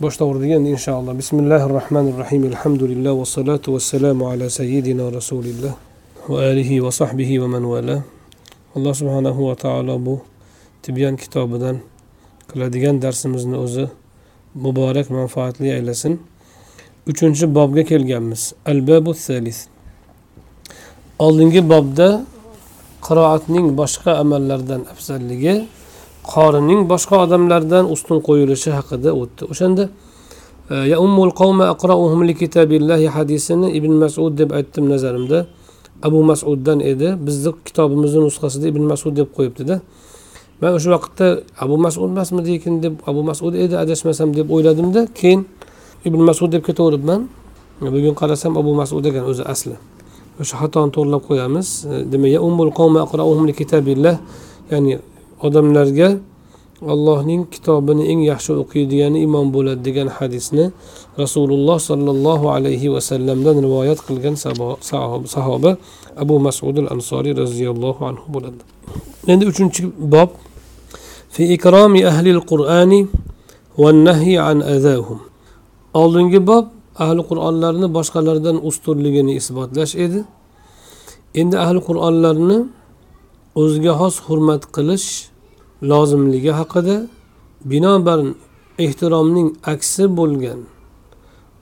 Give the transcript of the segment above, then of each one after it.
boshlayverdik inshaalloh. Bismillahi rohmanir rohim alhamdulillah vassalatu vassalamu ala sayyidina rasulilloh va alihi va sahbihi va man vala alloh subhanahu va taolo bu tibyan kitobidan qiladigan darsimizni o'zi muborak manfaatli aylasin. Uchinchi bobga kelganmiz. Al babu salis oldingi bobda qiroatning boshqa amallardan afzalligi qorining boshqa odamlardan ustun qo'yilishi haqida o'tdi. O'shanda e, ya ummul qavma aqrauhum li kitabillahi hadisini ibn masud deb aytdim nazarimda. Abu masuddan edi. Bizni kitobimizni nusxasida ibn masud deb qo'yibdida. Man o'sha vaqtda abu masud emasmidikin deb abu masud edi adashmasam deb o'yladimda. Keyin ibn masud deb ketaveribman. Bugun qarasam abu masud ekan o'zi asli. O'sha xatoni to'g'irlab qo'yamiz. E, demak ya ummul qavma aqrauhum li kitabillah ya'ni odamlarga allohning kitobini eng yaxshi o'qiydigani imom bo'ladi degan hadisni rasululloh sollallohu alayhi vasallamdan rivoyat qilgan sahoba abu masudul ansoriy roziyallohu anhu bo'ladi. Endi uchinchi bob fi ikromi ahlil qur'ani va nahy an adahum. Oldingi bob ahli qur'onlarni boshqalardan ustunligini isbotlash edi. Endi ahli qur'onlarni o'ziga xos hurmat qilish lozimligi haqida binobarin ehtiromning aksi bo'lgan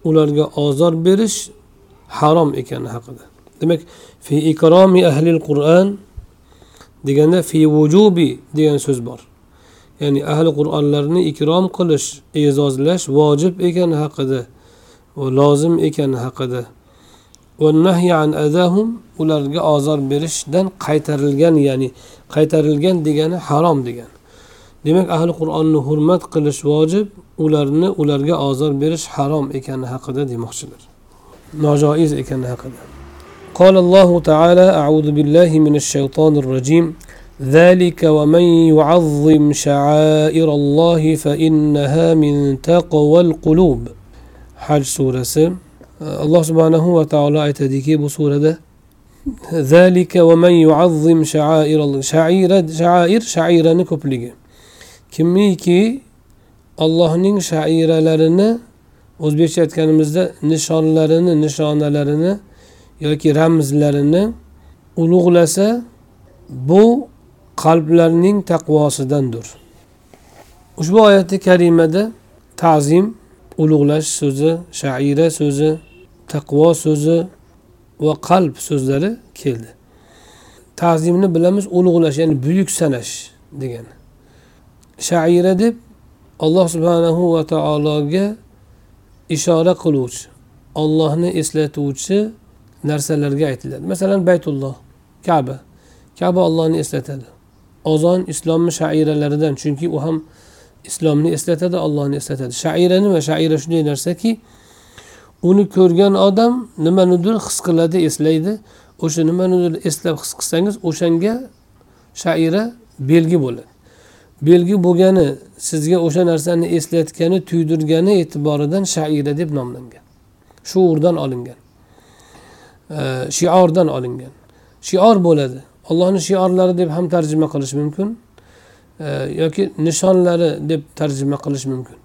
ularga ozor berish harom ekani haqida. Demak fi ikromi ahlil qur'an deganda fi vujubi degan so'z bor. Ya'ni ahli qur'onlarni ikrom qilish e'zozlash vojib ekani haqida va lozim ekani haqida. Ularga ozor berishdan qaytarilgan ya'ni qaytarilgan degani harom degan demak ahli qur'onni hurmat qilish vojib ularni ularga ozor berish harom ekani haqida demoqchilar nojoiz ekani haqida قال الله تعالى أعوذ بالله من الشيطان الرجيم ذلك ومن يعظم شعائر الله فإنها من تقوى القلوب حج سورة alloh subhanahu va taolo aytadiki bu surada zalika va man yuazzim sha'air sha'irani ko'pligi. Kimiki allohning sha'iralarini o'zbekcha aytganimizda nishonlarini nishonalarini yoki ramzlarini ulug'lasa bu qalblarning taqvosidandir. Ushbu oyati karimada ta'zim ulug'lash so'zi shaira so'zi taqvo so'zi va qalb so'zlari keldi. Ta'zimni bilamiz ulug'lash ya'ni buyuk sanash degani. Shaira deb alloh subhanahu va taologa ishora qiluvchi ollohni eslatuvchi narsalarga aytiladi. Masalan baytulloh kaba. Kaba ollohni eslatadi. Ozon islomni shairalaridan chunki u ham islomni eslatadi ollohni eslatadi. Shaira nima shaira shunday narsaki uni ko'rgan odam nimanidir his qiladi eslaydi. O'sha nimanidir eslab his qilsangiz o'shanga shaira belgi bo'ladi. Belgi bo'lgani sizga o'sha narsani eslatgani tuydirgani e'tiboridan shaira deb nomlangan. Shuurdan olingan. Shiordan olingan. Shior bo'ladi. Allohni shiorlari deb ham tarjima qilish mumkin. Yoki nishonlari deb tarjima qilish mumkin.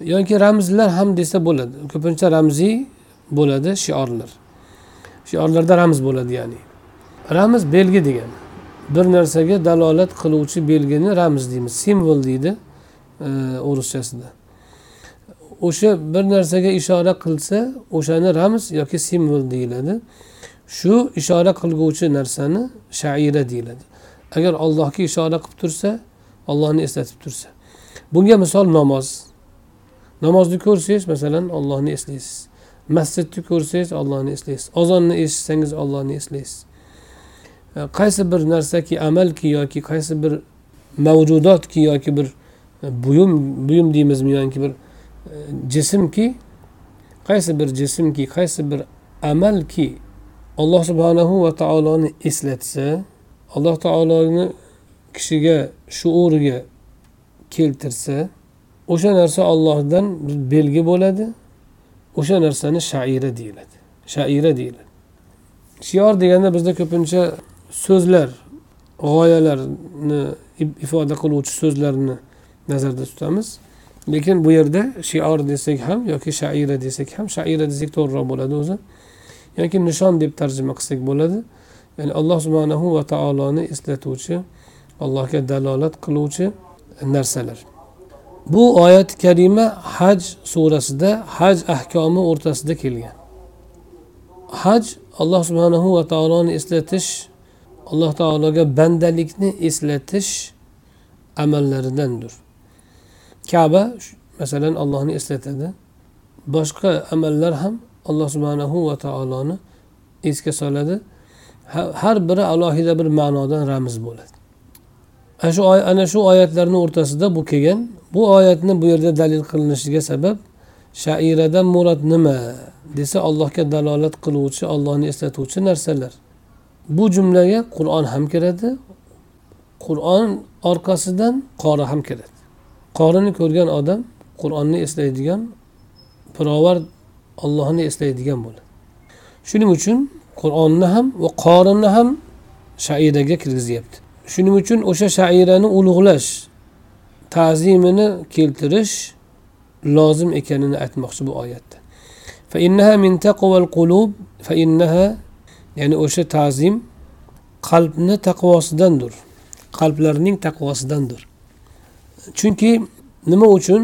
Yoki ramzlar ham desa bo'ladi. Ko'pincha ramziy bo'ladi shiorlar. Shiorlarda ramz bo'ladi ya'ni. Ramz belgi degani. Bir narsaga dalolat qiluvchi belgini ramz deymiz. Simvol deydi e, o'ruschasida o'sha bir narsaga ishora qilsa o'shani ramz yoki simvol deyiladi. Shu ishora qilguvchi narsani shaira deyiladi. Agar allohga ishora qilib tursa ollohni eslatib tursa. Bunga misol namoz. Namozni ko'rsangiz masalan ollohni eslaysiz. Masjidni ko'rsangiz ollohni eslaysiz. Ozonni eshitsangiz ollohni eslaysiz. E, qaysi bir narsaki amalki yoki qaysi bir mavjudotki yoki bir e, buyum buyum deymizmi yoki bir e, jismki qaysi bir jismki qaysi bir amalki alloh subhanahu va taoloni eslatsa alloh taoloni kishiga shuuriga keltirsa o'sha narsa ollohdan belgi bo'ladi o'sha narsani shaira deyiladi shaira deyiladi. Shior deganda bizda ko'pincha so'zlar g'oyalarni ifoda qiluvchi so'zlarni nazarda tutamiz. Lekin bu yerda shior desak ham yoki shaira desak ham shaira desak to'g'riroq bo'ladi o'zi. Yoki nishon deb tarjima qilsak bo'ladi. Ya'ni alloh subhanahu va taoloni eslatuvchi allohga dalolat qiluvchi narsalar. Bu oyat karima haj surasida haj ahkomi o'rtasida kelgan. Haj alloh subhanahu va taoloni eslatish alloh taologa bandalikni eslatish amallaridandir. Kaba masalan allohni eslatadi. Boshqa amallar ham alloh subhanahu va taoloni esga soladi. Har biri alohida bir ma'nodan ramz bo'ladi. Ana shu ana shu oyatlarni o'rtasida bu kelgan. Bu oyatni bu yerda dalil qilinishiga sabab shairadan murod nima desa allohga dalolat qiluvchi allohni eslatuvchi narsalar. Bu jumlaga qur'on ham kiradi qur'on orqasidan qori ham kiradi. Qorini ko'rgan odam qur'onni eslaydigan pirovar ollohni eslaydigan bo'ladi. Shuning uchun qur'onni ham va qorinni ham shairaga kirgizyapti. Shuning uchun o'sha shairani ulug'lash ta'zimini keltirish lozim ekanini aytmoqchi bu oyatda. Ya'ni o'sha ta'zim qalbni taqvosidandir. Qalblarning taqvosidandir. Chunki nima uchun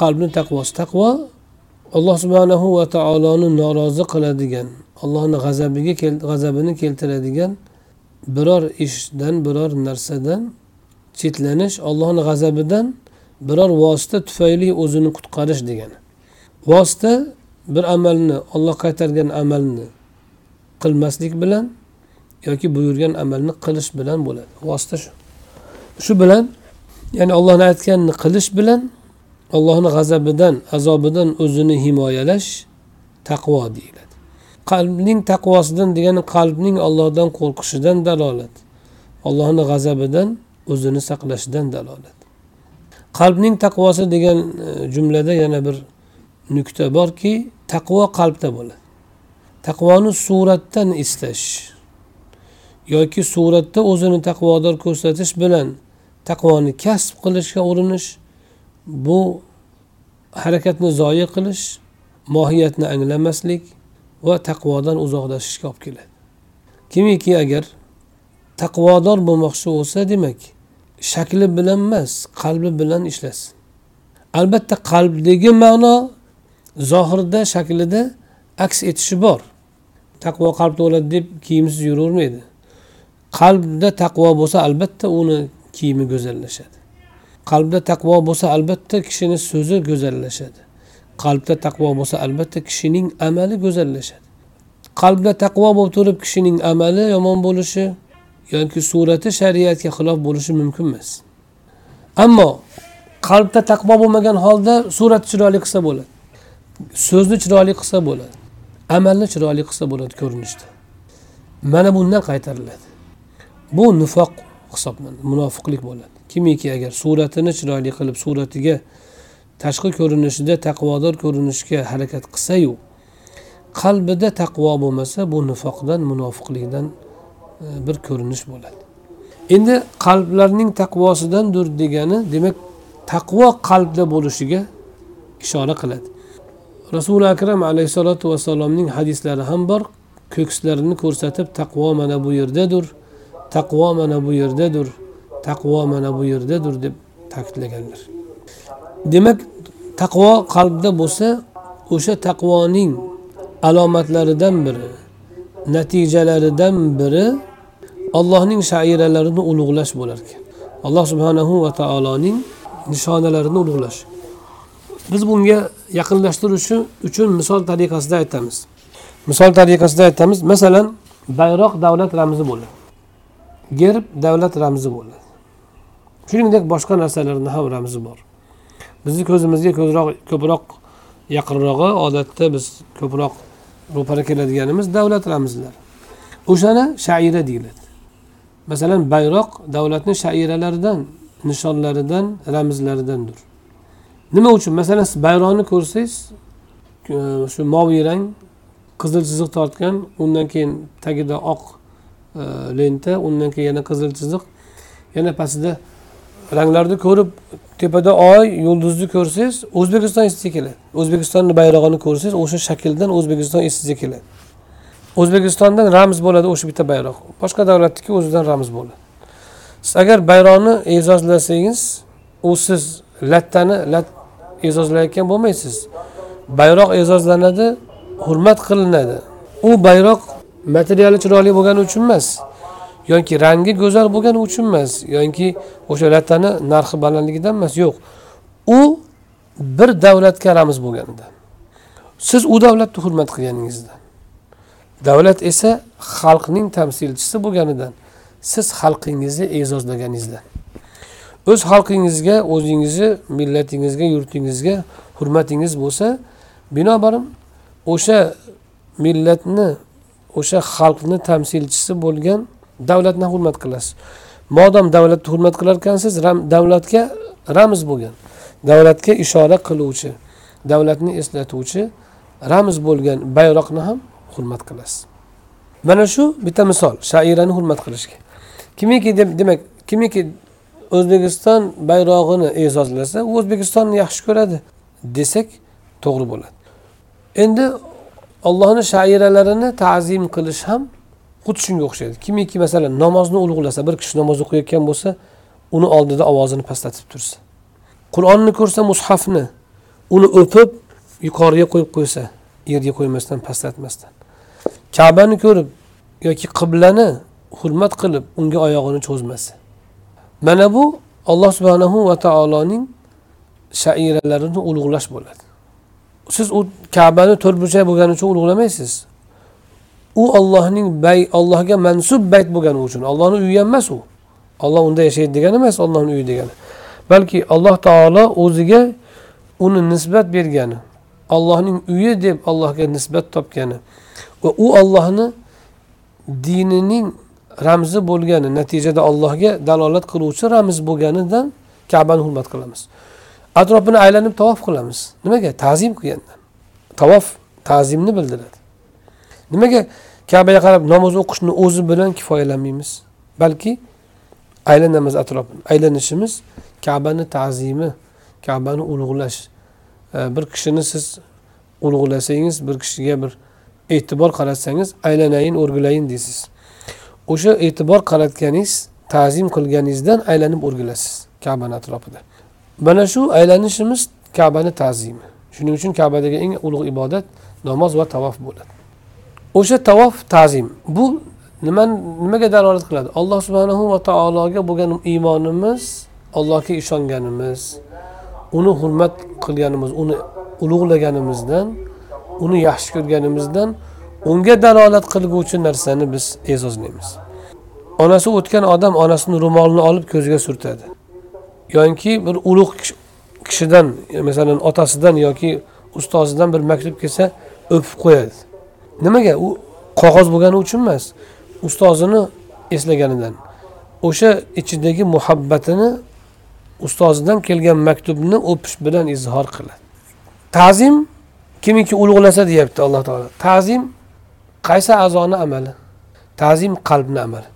qalbni taqvosi taqvo? Alloh subhanahu va taoloni norozi qiladigan allohni g'azabiga g'azabini keltiradigan biror ishdan biror narsadan chetlanish ollohni g'azabidan biror vosita tufayli o'zini qutqarish degani. Vosita bir amalni olloh qaytargan amalni qilmaslik bilan yoki buyurgan amalni qilish bilan bo'ladi. Vosita shu. Shu bilan ya'ni ollohni aytganini qilish bilan ollohni g'azabidan azobidan o'zini himoyalash taqvo deyiladi. Qalbning taqvosidan degani qalbning ollohdan qo'rqishidan dalolat. Ollohni g'azabidan o'zini saqlashidan dalolat. Qalbning taqvosi degan e, jumlada yana bir nuqta borki taqvo qalbda bo'ladi. Taqvoni suratdan istash yoki suratda o'zini taqvodor ko'rsatish bilan taqvoni kasb qilishga urinish bu harakatni zoya qilish mohiyatni anglamaslik va taqvodan uzoqlashishga olib keladi. Kimiki agar taqvodor bo'lmoqchi bo'lsa demak shakli bilan emas qalbi bilan ishlasin. Albatta qalbdagi ma'no zohirda shaklida aks etishi bor. Taqvo qalbda bo'ladi deb kiyimsiz yuravermaydi. Qalbda taqvo bo'lsa albatta uni kiyimi go'zallashadi. Qalbda taqvo bo'lsa albatta kishini so'zi go'zallashadi. Qalbda taqvo bo'lsa albatta kishining amali go'zallashadi. Qalbda taqvo bo'lib turib kishining amali yomon bo'lishi yoki surati shariatga xilof bo'lishi mumkin emas. Ammo qalbda taqvo bo'lmagan holda surat chiroyli qilsa bo'ladi so'zni chiroyli qilsa bo'ladi amalni chiroyli qilsa bo'ladi ko'rinishda. Mana bundan qaytariladi. Bu nifoq hisoblanadi munofiqlik bo'ladi. Kimiki agar suratini chiroyli qilib suratiga tashqi ko'rinishida taqvodor ko'rinishga harakat qilsayu qalbida taqvo bo'lmasa bu nifoqdan munofiqlikdan e, bir ko'rinish bo'ladi. Endi qalblarning taqvosidandir degani demak taqvo qalbda bo'lishiga ishora qiladi. Rasuli akram alayhissalotu vassalomning hadislari ham bor. Ko'kslarini ko'rsatib taqvo mana bu yerdadir taqvo mana bu yerdadir taqvo mana bu yerdadir deb ta'kidlaganlar. Demak taqvo qalbda bo'lsa o'sha taqvoning alomatlaridan biri natijalaridan biri allohning shairalarini ulug'lash bo'lar ekan. Alloh subhanahu va taoloning nishonalarini ulug'lash. Biz bunga yaqinlashtirish uchun misol tariqasida aytamiz. Misol tariqasida aytamiz masalan bayroq davlat ramzi bo'ladi gerb davlat ramzi bo'ladi shuningdek boshqa narsalarni ham ramzi bor. Bizni ko'zimizga ko'proq ko'proq yaqinrog'i odatda biz ko'proq ro'para keladiganimiz davlat ramzlari o'shani shaira deyiladi. Masalan bayroq davlatni shairalaridan nishonlaridan ramzlaridandir. Nima uchun? Masalan siz bayroqni ko'rsangiz shu moviy rang qizil chiziq tortgan undan keyin tagida oq e, lenta undan keyin yana qizil chiziq yana pastida ranglarni ko'rib tepada oy yulduzni ko'rsangiz o'zbekiston esingizga keladi o'zbekistonni bayrog'ini ko'rsangiz o'sha shakldan o'zbekiston esingizga keladi o'zbekistondan ramz bo'ladi o'sha bitta bayroq boshqa davlatniki o'zidan ramz bo'ladi. Siz agar bayroqni e'zozlasangiz u siz lattani lat e'zozlayotgan bo'lmaysiz. Bayroq e'zozlanadi hurmat qilinadi. U bayroq materiali chiroyli bo'lgani uchun emas. Yoki rangi go'zal bo'lgani uchun emas yoki o'sha lattani narxi balandligidan emas yo'q. U bir davlatga ramz bo'lganda siz u davlatni hurmat qilganingizdan davlat esa xalqning tamsilchisi bo'lganidan siz xalqingizni e'zozlaganingizdan o'z xalqingizga o'zingizni millatingizga yurtingizga hurmatingiz bo'lsa binobarin o'sha millatni o'sha xalqni tamsilchisi bo'lgan davlatni hurmat qilasiz. Modam davlatni hurmat qilar ekansiz davlatga ramz bo'lgan. Davlatga ishora qiluvchi davlatni eslatuvchi ramz bo'lgan bayroqni ham hurmat qilasiz. Mana shu bitta misol shairani hurmat qilishga. Kimiki demak kimiki o'zbekiston bayrog'ini e'zozlasa u o'zbekistonni yaxshi ko'radi desak to'g'ri bo'ladi. Endi ollohni shairalarini ta'zim qilish ham xuddi shunga o'xshaydi. Kimiki masalan namozni ulug'lasa bir kishi namoz o'qiyotgan bo'lsa uni oldida ovozini pastlatib tursa qur'onni ko'rsa mushafni uni o'pib yuqoriga qo'yib qo'ysa yerga qo'ymasdan pastlatmasdan kabani ko'rib yoki qiblani hurmat qilib unga oyog'ini cho'zmasa. Mana bu alloh subhanahu va taoloning shairalarini ulug'lash bo'ladi. Siz u kabani to'rtburchak bo'lgani uchun ulug'lamaysiz u ollohning bay allohga mansub bayt bo'lgani uchun. Ollohni uyi ham emas u. Olloh unda yashaydi degani emas ollohni uyi degani. Balki alloh taolo o'ziga uni nisbat bergani ollohning uyi deb allohga nisbat topgani va u ollohni dinining ramzi bo'lgani natijada allohga dalolat qiluvchi ramz bo'lganidan kabani hurmat qilamiz. Atrofini aylanib tavof qilamiz. Nimaga? Ta'zim qilgandan. Tavof ta'zimni bildiradi. Nimaga kabaga qarab namoz o'qishni o'zi bilan kifoyalanmaymiz? Balki aylanamiz atrofini aylanishimiz kabani ta'zimi kabani ulug'lash. Bir kishini siz ulug'lasangiz bir kishiga bir e'tibor qaratsangiz aylanayin o'rgilayin deysiz. O'sha e'tibor qaratganingiz ta'zim qilganingizdan aylanib o'rgilasiz kabani atrofida. Mana shu aylanishimiz kabani ta'zimi. Shuning uchun kabadagi eng ulug' ibodat namoz va tavof bo'ladi. O'sha tavof ta'zim. Bu nima nimaga dalolat qiladi? Alloh subhanahu va taologa bo'lgan iymonimiz allohga ishonganimiz uni hurmat qilganimiz uni ulug'laganimizdan uni yaxshi ko'rganimizdan unga dalolat qilguvchi narsani biz e'zozlaymiz. Onasi o'tgan odam onasini ro'molini olib ko'ziga surtadi. Yoki bir ulug' kishidan masalan otasidan yoki ustozidan bir maktub kelsa o'pib qo'yadi. Nimaga? U qog'oz bo'lgani uchun emas. Ustozini eslaganidan. O'sha ichidagi muhabbatini ustozidan kelgan maktubni o'pish bilan izhor qiladi. Ta'zim kimiki ulug'lasa deyapti alloh taolo. Ta'zim qaysi a'zoni amali? Ta'zim qalbni amali.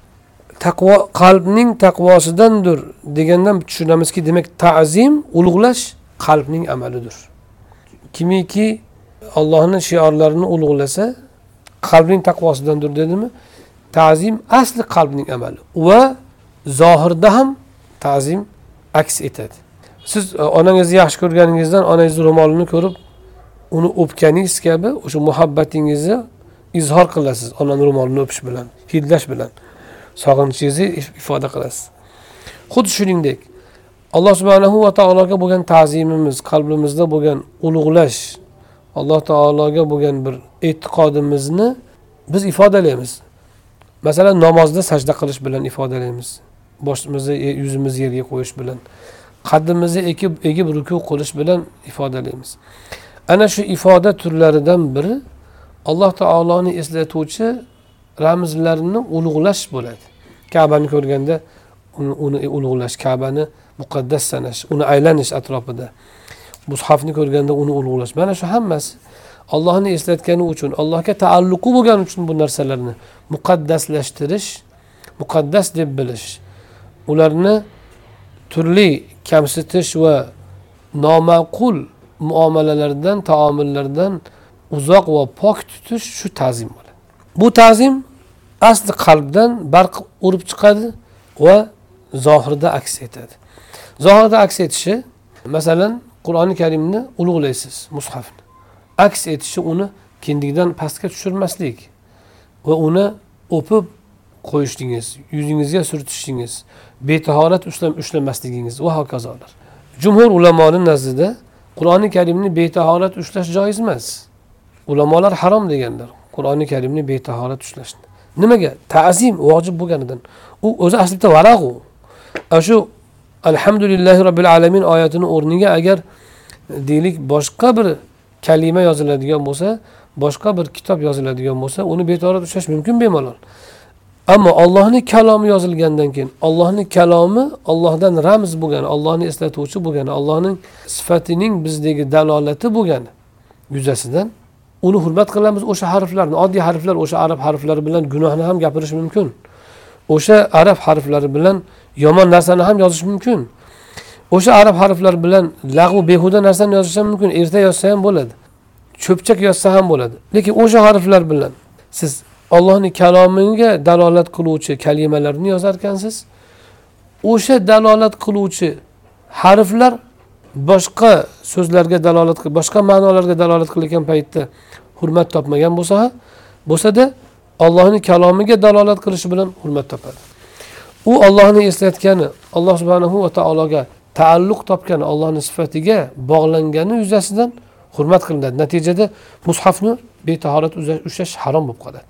Taqvo qalbning taqvosidandir degandan tushunamizki demak ta'zim ulug'lash qalbning amalidir. Kimiki ollohni shiorlarini ulug'lasa qalbning taqvosidandir dedimi? Ta'zim asli qalbning amali va zohirda ham ta'zim aks etadi. Siz e, onangizni yaxshi ko'rganingizdan onangizni ro'molini ko'rib uni o'pganingiz kabi o'sha muhabbatingizni izhor qilasiz onani ro'molini o'pish bilan hidlash bilan. Sog'inchingizni ifoda qilasiz. Xuddi shuningdek alloh subhanahu va taologa bo'lgan ta'zimimiz qalbimizda bo'lgan ulug'lash alloh taologa bo'lgan bir e'tiqodimizni biz ifodalaymiz. Masalan namozda sajda qilish bilan ifodalaymiz. Boshimizni e, yuzimizni yerga qo'yish bilan qaddimizni egib egib ruku qilish bilan ifodalaymiz. Ana shu ifoda turlaridan biri alloh taoloni eslatuvchi ramzlarni ulug'lash bo'ladi. Kabani ko'rganda uni e, ulug'lash kabani muqaddas sanash uni aylanish atrofida. Mushafni ko'rganda uni ulug'lash mana shu hammasi ollohni eslatgani uchun allohga taalluqi bo'lgani uchun bu narsalarni muqaddaslashtirish muqaddas deb bilish ularni turli kamsitish va noma'qul muomalalardan taomillardan uzoq va pok tutish shu ta'zim bo'ladi. Bu ta'zim asli qalbdan barq urib chiqadi va zohirda aks etadi. Zohirda aks etishi masalan qur'oni karimni ulug'laysiz mushafni. Aks etishi uni kindikdan pastga tushirmaslik va uni o'pib qo'yishingiz yuzingizga surtishingiz betahorat ushlamasligingiz va hokazolar. Jumhur ulamoni nazdida qur'oni karimni betahorat ushlash joiz emas. Ulamolar harom deganlar qur'oni karimni betahorat ushlashni. Nimaga? Ta'zim vojib bo'lganidan. U o'zi aslida varaq u ana shu alhamdulillahi robbil alamin oyatini o'rniga agar deylik boshqa bir kalima yoziladigan bo'lsa boshqa bir kitob yoziladigan bo'lsa uni betorat ushlash mumkin bemalol. Ammo ollohni kalomi yozilgandan keyin ollohni kalomi ollohdan ramz bo'lgani ollohni eslatuvchi bo'lgani ollohning sifatining bizdagi dalolati bo'lgani yuzasidan uni hurmat qilamiz. O'sha harflarni oddiy harflar o'sha arab harflari bilan gunohni ham gapirish mumkin. O'sha arab harflari bilan yomon narsani ham yozish mumkin. O'sha arab harflari bilan lag'u behuda narsani yozish ham mumkin erta yozsa ham bo'ladi. Cho'pchak yozsa ham bo'ladi. Lekin o'sha harflar bilan siz ollohni kalomiga dalolat qiluvchi kalimalarni yozar ekansiz. O'sha dalolat qiluvchi harflar boshqa so'zlarga dalolat boshqa ma'nolarga dalolat qilayotgan paytda hurmat topmagan bo'lsa bo'lsada ollohni kalomiga dalolat qilishi bilan hurmat topadi. U ollohni eslatgani alloh subhanahu va taologa taalluq topgani ollohni sifatiga bog'langani yuzasidan hurmat qilinadi natijada mushafni betahorat ushlash harom bo'lib qoladi.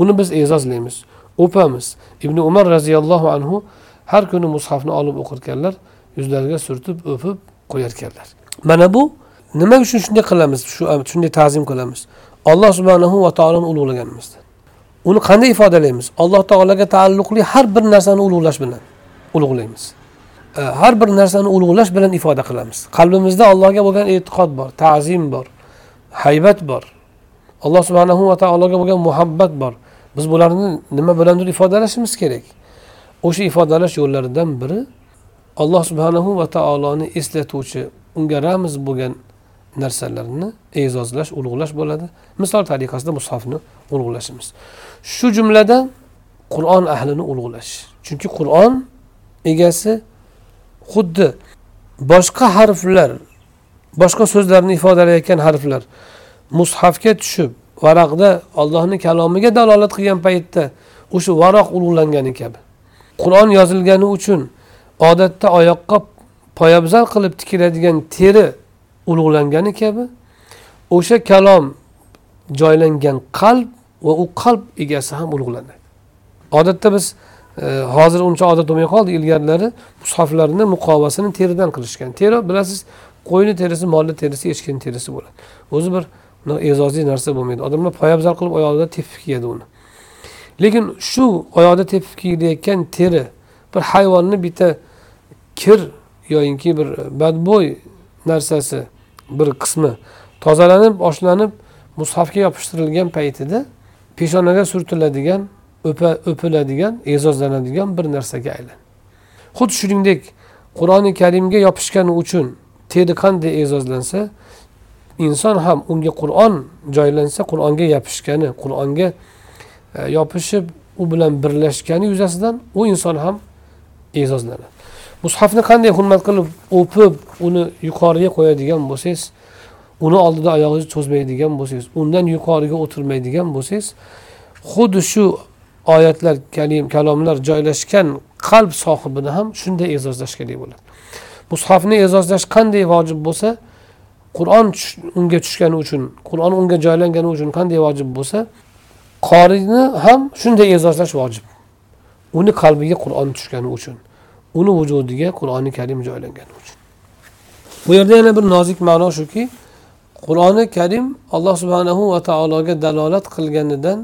Uni biz e'zozlaymiz o'pamiz. Ibn umar roziyallohu anhu har kuni mushafni olib o'qirkanlar yuzlariga surtib o'pib qo'yarkanlar. Mana bu nima uchun shunday qilamiz? Shu shunday ta'zim qilamiz? Alloh subhanahu va taoloni ulug'laganimizda. Uni qanday ifodalaymiz? Alloh taologa taalluqli har bir narsani ulug'lash bilan ulug'laymiz. Har bir narsani ulug'lash bilan ifoda qilamiz. Qalbimizda allohga bo'lgan e'tiqod bor ta'zim bor haybat bor. Alloh subhanahu va taologa bo'lgan muhabbat bor. Biz bularni nima bilandir ifodalashimiz kerak? O'sha ifodalash yo'llaridan biri alloh subhanahu va taoloni eslatuvchi unga ramz bo'lgan narsalarni e'zozlash ulug'lash bo'ladi. Misol tariqasida mushofni ulug'lashimiz shu jumladan qur'on ahlini ulug'lash chunki qur'on egasi xuddi boshqa harflar boshqa so'zlarni ifodalayotgan harflar mushafga tushib varaqda ollohni kalomiga dalolat qilgan paytda o'sha varoq ulug'langani kabi. Qur'on yozilgani uchun odatda oyoqqa poyabzal qilib tikiladigan teri ulug'langani kabi o'sha kalom joylangan qalb va u qalb egasi ham ulug'lanadi. Odatda biz hozir uncha odat bo'lmay qoldi ilgarilari mushaflarni muqovasini teridan qilishgan. Teri bilasiz qo'yni terisi molni terisi echkini terisi bo'ladi. O'zi bir e'zozli narsa bo'lmaydi. Odamlar poyabzal qilib oyog'ida tepib kiyadi uni. Lekin shu oyoqda tepib kiyilayotgan teri bir hayvonni bitta kir yoyinki bir badbo'y narsasi bir qismi tozalanib oshlanib mushafga yopishtirilgan paytida peshonaga surtiladigan o'piladigan e'zozlanadigan bir narsaga aylan. Xuddi shuningdek qur'oni karimga yopishgani uchun teri qanday e'zozlansa inson ham unga qur'on joylansa qur'onga yopishgani qur'onga e, yopishib u bilan birlashgani yuzasidan u inson ham e'zozlanadi. Mushafni qanday hurmat qilib o'pib uni yuqoriga qo'yadigan bo'lsangiz uni oldida oyog'ingizni cho'zmaydigan bo'lsangiz undan yuqoriga o'tirmaydigan bo'lsangiz xuddi shu oyatlar kalim kalomlar joylashgan qalb sohibini ham shunday e'zozlash kerak bo'ladi. Mushofni e'zozlash qanday vojib bo'lsa qur'on unga tushgani uchun qur'on unga joylangani uchun qanday vojib bo'lsa qoriyni ham shunday e'zozlash vojib. Uni qalbiga qur'on tushgani uchun uni vujudiga qur'oni karim joylangani uchun. Bu yerda yana bir nozik ma'no shuki qur'oni karim alloh subhanahu va taologa dalolat qilganidan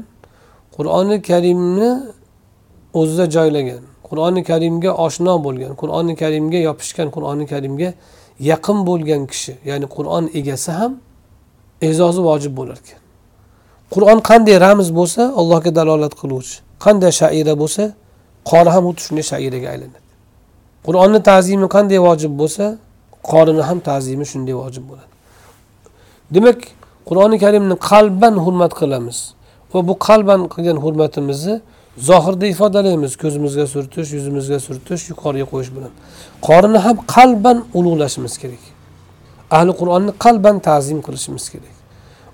qur'oni karimni o'zida joylagan qur'oni karimga oshno bo'lgan qur'oni karimga yopishgan qur'oni karimga yaqin bo'lgan kishi ya'ni qur'on egasi ham e'zozi vojib bo'lar ekan. Qur'on qanday ramz bo'lsa allohga dalolat qiluvchi qanday shaira bo'lsa qori ham xuddi shunday shairaga aylanadi. Qur'onni ta'zimi qanday vojib bo'lsa qorini ham ta'zimi shunday vojib bo'ladi. Demak qur'oni karimni qalban hurmat qilamiz. Va bu qalban qilgan hurmatimizni zohirda ifodalaymiz. Ko'zimizga surtish yuzimizga surtish yuqoriga qo'yish bilan. Qorinni ham qalban ulug'lashimiz kerak. Ahli qur'onni qalban ta'zim qilishimiz kerak.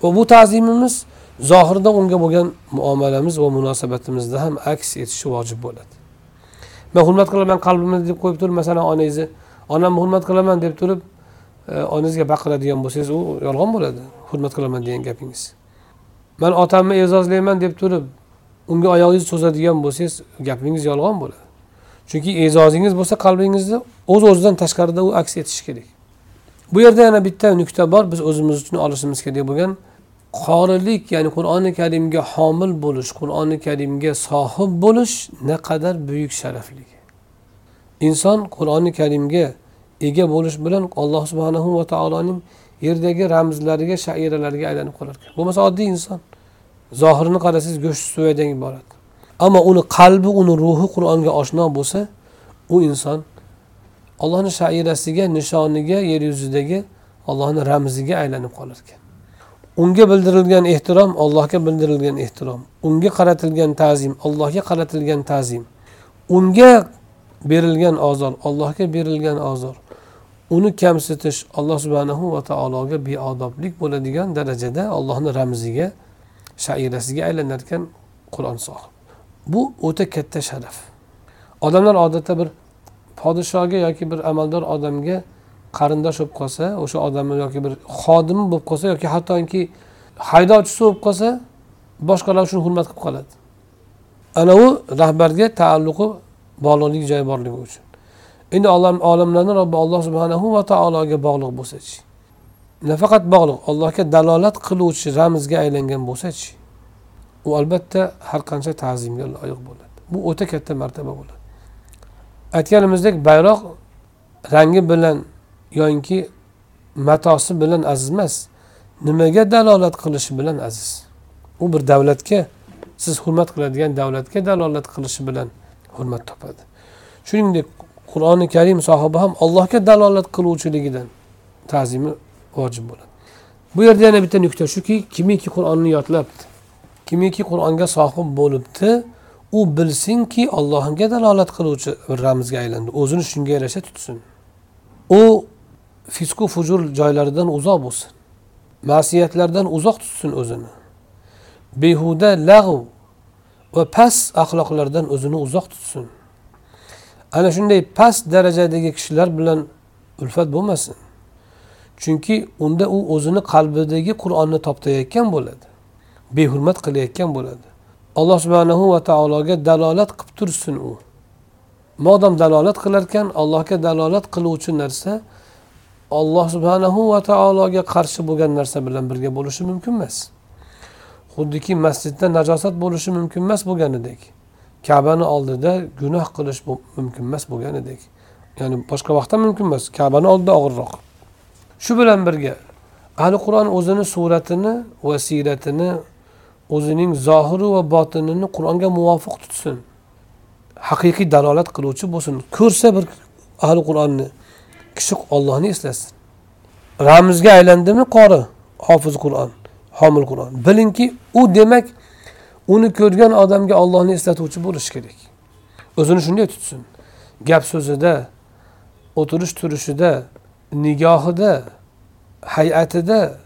Va bu ta'zimimiz zohirda unga bo'lgan muomalamiz va munosabatimizda ham aks etishi vojib bo'ladi. Man hurmat qilaman qalbimni deb qo'yib turib masalan onangizni onamni hurmat qilaman deb turib e, onangizga baqiradigan bo'lsangiz u yolg'on bo'ladi. Hurmat qilaman degan gapingiz. Man otamni e'zozlayman deb turib unga oyog'ingizni cho'zadigan bo'lsangiz gapingiz yolg'on bo'ladi. Chunki e'zozingiz bo'lsa qalbingizda o'z o'zidan tashqarida u aks etishi kerak. Bu yerda yana bitta nuqta bor biz o'zimiz uchun olishimiz kerak bo'lgan qorilik ya'ni qur'oni karimga homil bo'lish qur'oni karimga sohib bo'lish naqadar buyuk sharafli inson qur'oni karimga ega bo'lish bilan alloh subhanahu va taoloning yerdagi ramzlariga shairalariga aylanib qolar. Ekan bo'lmasa oddiy inson. Zohirini qarasangiz go'sht suvadan iborat. Ammo uni qalbi uni ruhi qur'onga oshno bo'lsa u inson allohni shairasiga nishoniga yer yuzidagi allohni ramziga aylanib qolar ekan unga bildirilgan ehtirom allohga bildirilgan ehtirom. Unga qaratilgan ta'zim allohga qaratilgan ta'zim. Unga berilgan ozor allohga berilgan ozor. Uni kamsitish alloh subhanahu va taologa beodoblik bo'ladigan darajada allohni ramziga shairasiga aylanar ekan qur'on sohib bu o'ta katta sharaf. Odamlar odatda bir podshoga yoki bir amaldor odamga qarindosh bo'lib qolsa o'sha odamni yoki bir xodimi bo'lib qolsa yoki hattoki haydovchisi bo'lib qolsa boshqalar shuni hurmat qilib qoladi. Ana u rahbarga taalluqi bog'liqlik joyi borligi uchun. Endi olamlarni robbi alloh subhanahu va taologa bog'liq bo'lsachi? Nafaqat bog'liq. Allohga dalolat qiluvchi ramzga aylangan bo'lsachi u albatta har qancha ta'zimga loyiq bo'ladi. Bu o'ta katta martaba bo'ladi. Aytganimizdek bayroq rangi bilan yoinki matosi bilan aziz emas nimaga dalolat qilishi bilan aziz? U bir davlatga siz hurmat qiladigan davlatga dalolat qilishi bilan hurmat topadi. Shuningdek qur'oni karim sohibi ham allohga dalolat qiluvchiligidan ta'zimi vojib bo'ladi. Bu yerda yana bitta nuqta shuki kimiki qur'onni yodlabdi. Kimiki qur'onga sohib bo'libdi u bilsinki allohga dalolat qiluvchi bir ramzga aylandi. O'zini shunga yarasha tutsin. U fisqu fujur joylaridan uzoq bo'lsin. Ma'siyatlardan uzoq tutsin o'zini. Behuda lag'v va past axloqlardan o'zini uzoq tutsin. Ana shunday past darajadagi kishilar bilan ulfat bo'lmasin. Chunki unda u o'zini qalbidagi qur'onni toptayotgan bo'ladi. Behurmat qilayotgan bo'ladi. Alloh subhanahu va taologa dalolat qilib tursin u. Modam dalolat qilarkan allohga dalolat qiluvchi narsa alloh subhanahu va taologa qarshi bo'lgan narsa bilan birga bo'lishi mumkin emas. Xuddiki masjidda najosat bo'lishi mumkin emas bo'lganidek kabani oldida gunoh qilish mumkin emas bo'lganidek. Ya'ni boshqa vaqtda mumkin emas kabani oldida og'irroq. Shu bilan birga ahli qur'on o'zini suratini va siyratini o'zining zohiri va botinini qur'onga muvofiq tutsin. Haqiqiy dalolat qiluvchi bo'lsin. Ko'rsa bir ahli qur'onni kishi ollohni eslasin. Ramzga aylandimi? Qori. Hofiz qur'on homil qur'on. Bilingki u demak uni ko'rgan odamga ollohni eslatuvchi bo'lishi kerak. O'zini shunday tutsin. Gap so'zida o'tirish turishida nigohida hay'atida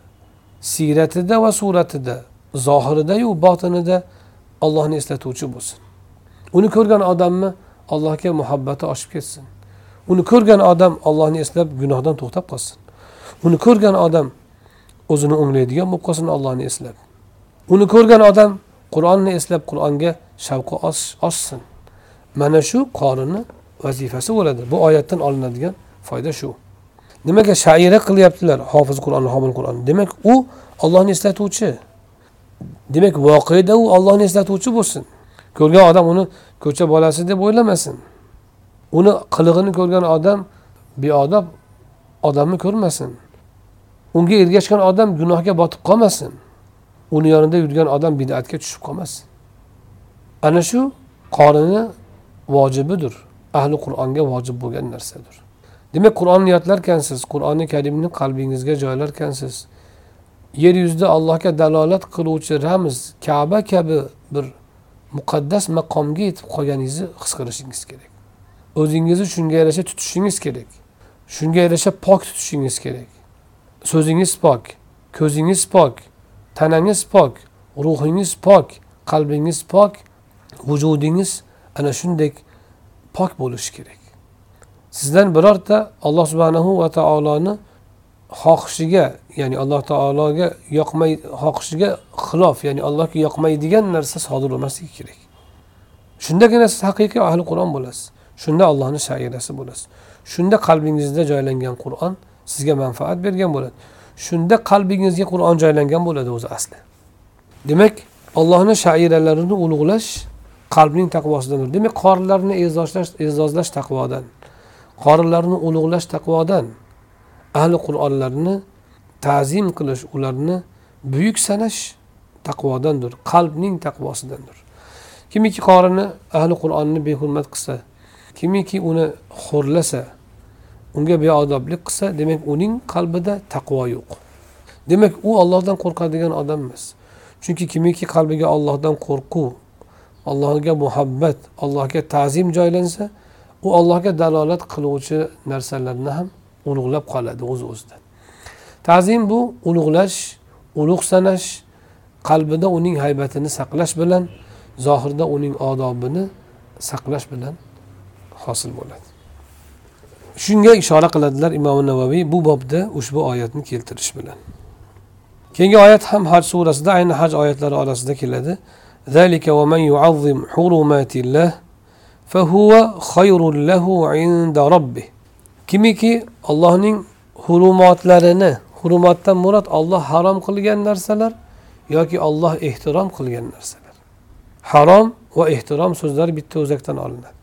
siyratida va suratida zohiridayu botinida ollohni eslatuvchi bo'lsin. Uni ko'rgan odamni allohga muhabbati oshib ketsin. Uni ko'rgan odam ollohni eslab gunohdan to'xtab qolsin. Uni ko'rgan odam o'zini o'nglaydigan bo'lib qolsin ollohni eslab. Uni ko'rgan odam qur'onni eslab qur'onga shavqi oshsin. Mana shu qorinni vazifasi bo'ladi. Bu oyatdan olinadigan foyda shu. Nimaga shaira qilyaptilar hofiz qur'onni homil qur'onni demak u ollohni eslatuvchi. Demak voqeda u ollohni eslatuvchi bo'lsin. Ko'rgan odam uni ko'cha bolasi deb o'ylamasin. Uni qilig'ini ko'rgan odam beodob odamni ko'rmasin. Unga ergashgan odam gunohga botib qolmasin. Uni yonida yurgan odam bidatga tushib qolmasin. Ana shu qorini vojibidir. Ahli qur'onga vojib bo'lgan narsadir. Demak qur'onni yodlarkansiz qur'oni karimni qalbingizga joylarkansiz yer yuzida allohga dalolat qiluvchi ramz kaba kabi bir muqaddas maqomga yetib qolganingizni his qilishingiz kerak. O'zingizni shunga yarasha tutishingiz kerak. Shunga yarasha pok tutishingiz kerak. So'zingiz pok ko'zingiz pok tanangiz pok ruhingiz pok qalbingiz pok vujudingiz ana shunday pok bo'lishi kerak. Sizdan birorta alloh subhanahu va taoloni xohishiga ya'ni alloh taologa yoqmay xohishiga xilof ya'ni allohga yoqmaydigan narsa sodir bo'lmasligi kerak. Shundagina siz haqiqiy ahli qur'on bo'lasiz. Shunda allohni shairasi bo'lasiz. Shunda qalbingizda joylangan qur'on sizga manfaat bergan bo'ladi. Shunda qalbingizga qur'on joylangan bo'ladi o'zi asli. Demak allohni shairalarini ulug'lash qalbning taqvosidandir demak qorilarni e'zozlash e'zozlash taqvodan. Qorilarni ulug'lash taqvodan ahli qur'onlarni ta'zim qilish ularni buyuk sanash taqvodandir qalbning taqvosidandir. Kimiki qorini ahli qur'onni behurmat qilsa kimiki uni xo'rlasa unga beodoblik qilsa demak uning qalbida taqvo yo'q. Demak u ollohdan qo'rqadigan odam emas. Chunki kimiki qalbiga ollohdan qo'rquv allohga muhabbat allohga ta'zim joylansa u allohga dalolat qiluvchi narsalarni ham ulug'lab qoladi o'z o'zidan. Ta'zim bu ulug'lash ulug' sanash qalbida uning haybatini saqlash bilan zohirda uning odobini saqlash bilan hosil bo'ladi. Shunga ishora qiladilar imom navaviy bu bobda ushbu oyatni keltirish bilan. Keyingi oyat ham haj surasida ayni haj oyatlari orasida keladi. فهو خير له عند ربه kimiki allohning hurumotlarini hurmatdan murod olloh harom qilgan narsalar yoki olloh ehtirom qilgan narsalar harom va ehtirom so'zlari bitta o'zakdan olinadi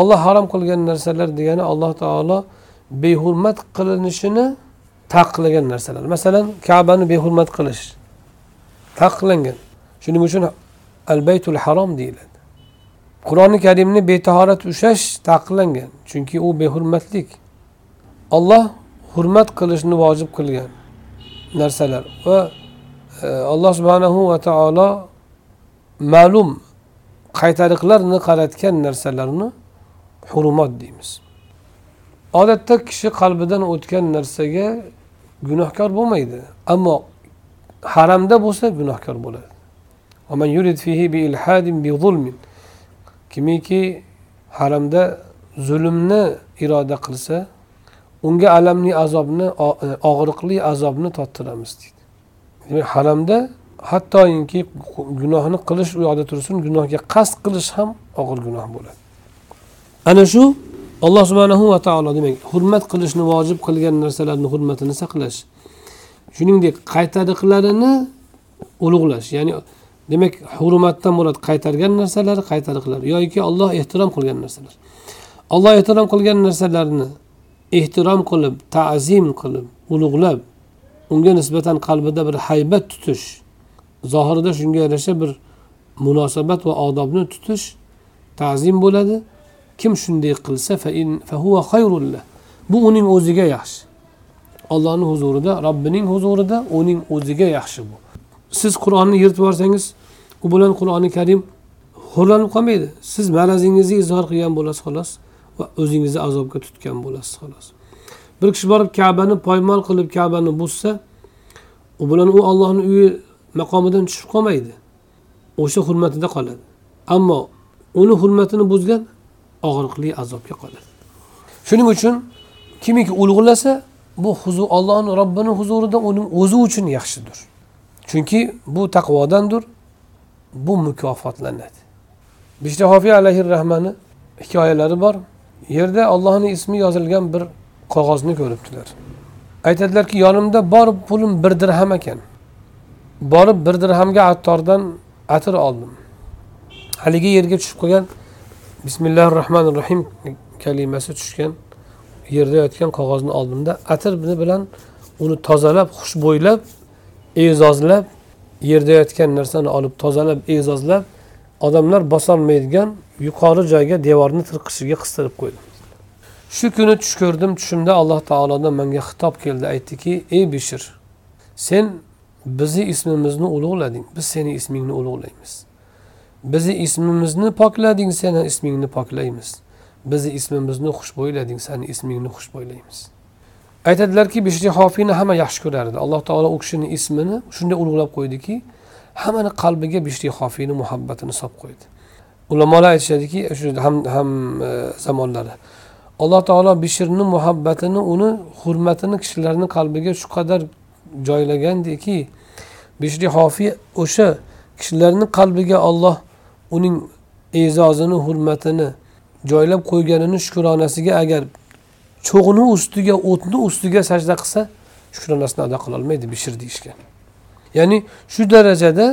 olloh harom qilgan narsalar degani alloh taolo behurmat qilinishini taqiqlagan narsalar masalan kabani behurmat qilish taqiqlangan shuning uchun al baytul harom deyiladi Qur'oni karimni betahorat ushlash taqiqlangan chunki u behurmatlik. Olloh hurmat qilishni vojib qilgan narsalar va e, alloh subhanahu va taolo ma'lum qaytariqlarni qaratgan narsalarni hurmat deymiz. Odatda kishi qalbidan o'tgan narsaga gunohkor bo'lmaydi ammo haramda bo'lsa gunohkor bo'ladi. Kimiki haramda zulmni iroda qilsa unga alamli azobni e, og'riqli azobni tottiramiz deydi. Demak haramda hattoki gunohni qilish u yoqda tursin gunohga qasd qilish ham og'ir gunoh bo'ladi. Ana shu alloh subhanahu va taolo demak hurmat qilishni vojib qilgan narsalarni hurmatini saqlash shuningdek qaytariqlarini ulug'lash ya'ni demak hurmatdan murod qaytargan narsalar qaytariqlar yoki olloh ehtirom qilgan narsalar. Olloh ehtirom qilgan narsalarni ehtirom qilib ta'zim qilib ulug'lab unga nisbatan qalbida bir haybat tutish zohirida shunga yarasha bir munosabat va odobni tutish ta'zim bo'ladi. Kim shunday qilsa bu uning o'ziga yaxshi. Ollohni huzurida robbining huzurida uning o'ziga yaxshi bu. Siz qur'onni yirtib yuborsangiz u bilan qur'oni karim xo'rlanib qolmaydi. Siz marazingizni izhor qilgan bo'lasiz xolos va o'zingizni azobga tutgan bo'lasiz xolos. Bir kishi borib kabani poymol qilib kabani buzsa u bilan u ollohni uyi maqomidan tushib qolmaydi. O'sha hurmatida qoladi. Ammo uni hurmatini buzgan og'riqli azobga qoladi. Shuning uchun kimiki ulg'lasa bu huzur ollohni robbini huzurida uning o'zi uchun yaxshidir. Chunki bu taqvodandir bu mukofotlanadi. Bishta hofiy alayhi rahmani hikoyalari bor. Yerda ollohni ismi yozilgan bir qog'ozni ko'ribdilar. Aytadilarki yonimda bor pulim bir dirham ekan. Borib bir dirhamga attordan atir oldim. Haligi yerga tushib qolgan bismillahi rohmanir rohim kalimasi tushgan yerda yotgan qog'ozni oldimda atir bilan uni tozalab xushbo'ylab e'zozlab yerda yotgan narsani olib tozalab e'zozlab odamlar bosolmaydigan yuqori joyga devorni tirqishiga qistirib qo'ydim shu kuni tush ko'rdim tushimda alloh taolodan menga xitob keldi aytdiki ey bishir sen bizni ismimizni ulug'lading biz seni ismingni ulug'laymiz. Bizni ismimizni poklading seni ismingni poklaymiz. Bizni ismimizni xushbo'ylading sani ismingni xushbo'ylaymiz. Aytadilarki beshinchi hofiyni hamma yaxshi ko'rardi. Alloh taolo u kishini ismini shunday ulug'lab qo'ydiki hammani qalbiga bishri hofiyni muhabbatini solib qo'ydi. Ulamolar aytishadiki e, shu ham ham e, zamonlari. Alloh taolo bishirni muhabbatini uni hurmatini kishilarni qalbiga shu qadar joylagandiki bishri hofiy o'sha kishilarni qalbiga olloh uning e'zozini hurmatini joylab qo'yganini shukronasiga agar cho'g'ni ustiga o'tni ustiga sajda qilsa shukronasini ado qilolmaydi bishir deyishgan. Ya'ni shu darajada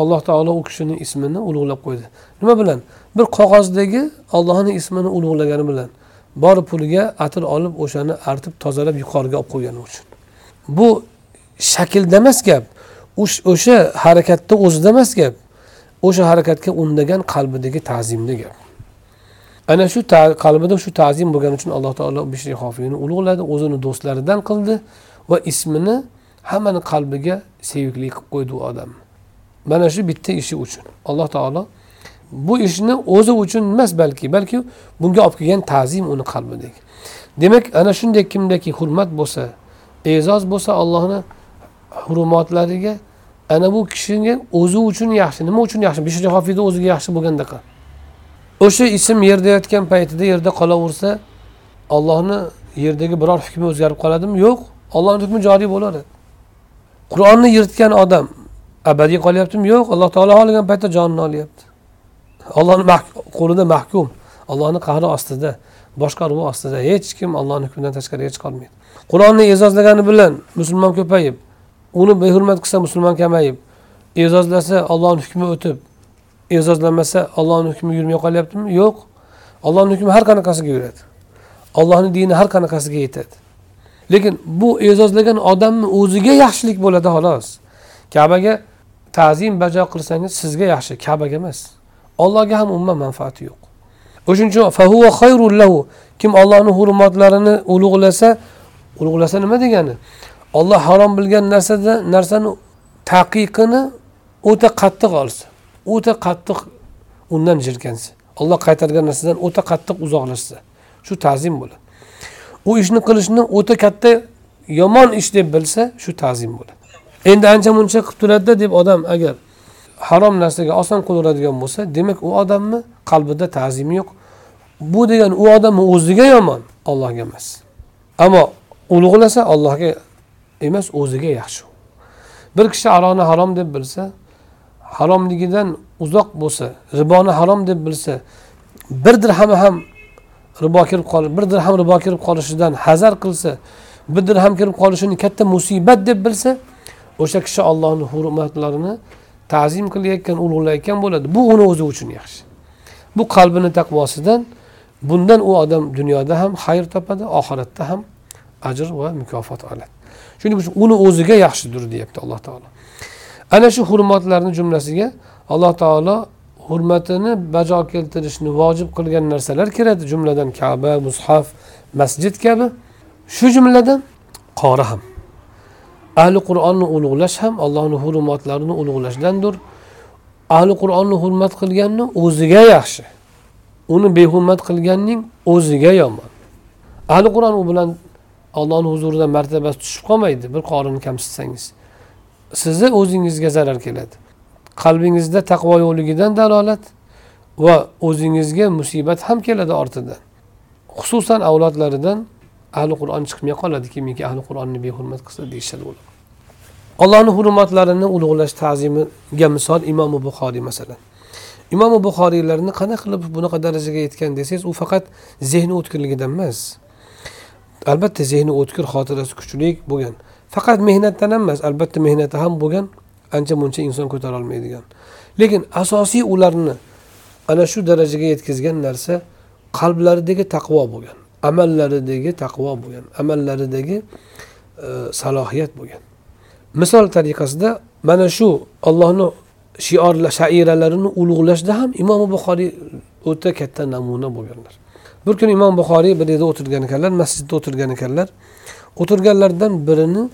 alloh taolo u kishini ismini ulug'lab qo'ydi. Nima bilan? Bir qog'ozdagi ollohni ismini ulug'lagani bilan bor puliga atir olib o'shani artib tozalab yuqoriga olib qo'ygani uchun. Bu shaklda emas gap o'sha harakatni o'zida emas gap o'sha harakatga undagan qalbidagi ta'zimda gap. Ana shu qalbida shu ta'zim bo'lgani uchun alloh taolo bishri hofiyni ulug'ladi o'zini do'stlaridan qildi va ismini hammani qalbiga sevikli qilib qo'ydi u odamni mana shu bitta ishi uchun alloh taolo bu ishni o'zi uchun emas balki balki bunga olib kelgan ta'zim uni qalbidagi demak ana shunday kimdaki hurmat bo'lsa e'zoz bo'lsa allohni hurumatlariga ana bu kishiga o'zi uchun yaxshi nima uchun yaxshi? Bishri hofiyni o'ziga yaxshi bo'lgandaqa o'sha ism yerda yotgan paytida yerda qolaversa ollohni yerdagi biror hukmi o'zgarib qoladimi? Yo'q. Ollohni hukmi joriy bo'laveradi qur'onni yirtgan odam abadiy qolyaptimi? Yo'q. Alloh taolo xohlagan paytda jonini olyapti. Ollohni qo'lida mahkum. Allohni qahri ostida boshqaruvi ostida hech kim ollohni hukmidan tashqariga chiqolmaydi qur'onni e'zozlagani bilan musulmon ko'payib uni behurmat qilsa musulmon kamayib e'zozlasa ollohni hukmi o'tib e'zozlanmasa ollohni hukmi yurmay qolyaptimi? Yo'q. Ollohni hukmi har qanaqasiga yuradi. Ollohni dini har qanaqasiga yetadi. Lekin bu e'zozlagan odamni o'ziga yaxshilik bo'ladi xolos. Kabaga ta'zim bajo qilsangiz sizga yaxshi kabaga emas. Allohga ham umuman manfaati yo'q. O'shuning uchun kim ollohni hurmatlarini ulug'lasa ulug'lasa nima degani? Olloh harom bilgan narsada narsani taqiqini o'ta qattiq olsa o'ta qattiq undan jirkansa olloh qaytargan narsadan o'ta qattiq uzoqlashsa shu ta'zim bo'ladi. U ishni qilishni o'ta katta yomon ish deb bilsa shu ta'zim bo'ladi. Endi ancha muncha qilib turadida deb odam agar harom narsaga oson qo'laveradigan bo'lsa demak u odamni qalbida ta'zim yo'q. Bu degani u odamni o'ziga yomon allohga emas. Ammo ulug'lasa allohga emas o'ziga yaxshi. Bir kishi aroni harom deb bilsa haromligidan uzoq bo'lsa riboni harom deb bilsa bir dirham ham ribo kirib qolish bir dirham ribo kirib qolishidan hazar qilsa bir dirham kirib qolishini katta musibat deb bilsa o'sha kishi ollohni hurmatlarini ta'zim qilayotgan ulug'layotgan bo'ladi. Bu uni o'zi uchun yaxshi. Bu qalbini taqvosidan bundan u odam dunyoda ham xayr topadi oxiratda ham ajr va mukofot oladi. Shuning uchun uni o'ziga yaxshidir deyapti alloh taolo. Ana shu hurmatlarni jumlasiga alloh taolo hurmatini bajo keltirishni vojib qilgan narsalar kiradi. Jumladan kaba mushaf masjid kabi. Shu jumladan qori ham. Ahli qur'onni ulug'lash ham allohni hurmatlarini ulug'lashdandir. Ahli qur'onni hurmat qilganni o'ziga yaxshi. Uni behurmat qilganning o'ziga yomon. Ahli qur'on u bilan allohni huzurida martabasi tushib qolmaydi. Bir qorini kamsitsangiz. Sizni o'zingizga zarar keladi. Qalbingizda taqvo yo'qligidan dalolat va o'zingizga musibat ham keladi ortidan. Xususan avlodlaridan ahli qur'on chiqmay qoladi kimiki ahli qur'onni behurmat qilsa deyishadi ular allohni hurmatlarini ulug'lash ta'zimiga misol imomi buxoriy masalan. Imomi buxoriylarni qanaqa qilib bunaqa darajaga yetgan desangiz u faqat zehni o'tkirligidan emas. Albatta zehni o'tkir xotirasi kuchli bo'lgan. Faqat mehnatdan ham emas albatta mehnati ham bo'lgan ancha muncha inson ko'tara olmaydigan lekin asosiy ularni ana shu darajaga yetkazgan narsa qalblaridagi taqvo bo'lgan amallaridagi taqvo bo'lgan amallaridagi e, salohiyat bo'lgan. Misol tariqasida mana shu ollohni shiorlar shairalarini ulug'lashda ham imom buxoriy o'ta katta namuna bo'lganlar. Bir kuni imom buxoriy bir yerda o'tirgan ekanlar masjidda o'tirgan ekanlar. O'tirganlardan birini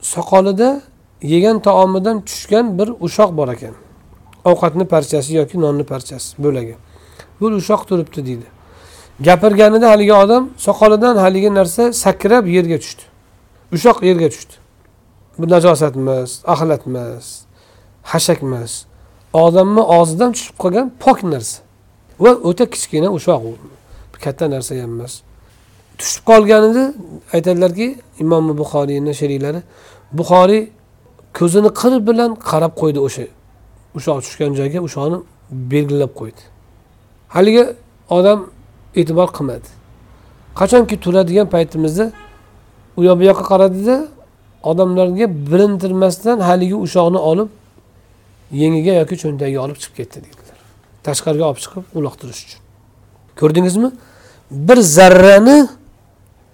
soqolida yegan taomidan tushgan bir ushoq bor ekan. Ovqatni parchasi yoki nonni parchasi bo'lagi. Bu ushoq turibdi deydi. Gapirganida haligi odam soqolidan haligi narsa sakrab yerga tushdi. Ushoq yerga tushdi. Bu najosat emas axlat emas hashak emas odamni og'zidan tushib qolgan pok narsa va o'ta kichkina ushoq u. Katta narsa ham emas. Tushib qolganida aytadilarki imom buxoriyni sheriklari buxoriy ko'zini qir bilan qarab qo'ydi o'sha ushoq tushgan joyga o'shani belgilab qo'ydi. Haligi odam e'tibor qilmadi. Qachonki turadigan paytimizda u yoq bu yoqqa qaradida odamlarga bilintirmasdan haligi ushoqni olib yengiga yoki cho'ntagiga olib chiqib ketdi deydilar tashqariga olib chiqib uloqtirish uchun. Ko'rdingizmi? Bir zarrani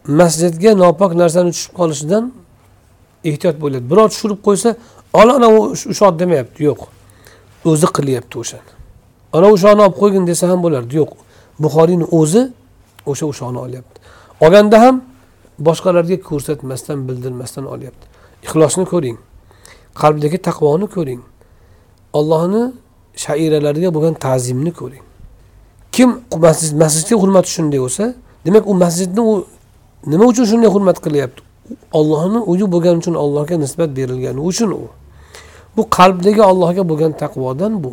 masjidga nopok narsani tushib qolishidan ehtiyot bo'ladi. Birov tushirib qo'ysa ola ana ushoq demayapti. Yo'q. O'zi qilyapti o'shani. Ana o'shani olib qo'ygin desa ham bo'lardi. Yo'q. Buxoriyni o'zi o'sha o'shani olyapti. Olganda ham boshqalarga ko'rsatmasdan bildirmasdan olyapti. Ixlosni ko'ring. Qalbdagi taqvoni ko'ring. Ollohni shairalariga bo'lgan ta'zimni ko'ring. Kim masjid masjidga hurmati shunday bo'lsa demak u masjidni u nima uchun shunday hurmat qilyapti? Ollohni uyi bo'lgani uchun allohga nisbat berilgani uchun u. Bu qalbdagi allohga bo'lgan taqvodan bu.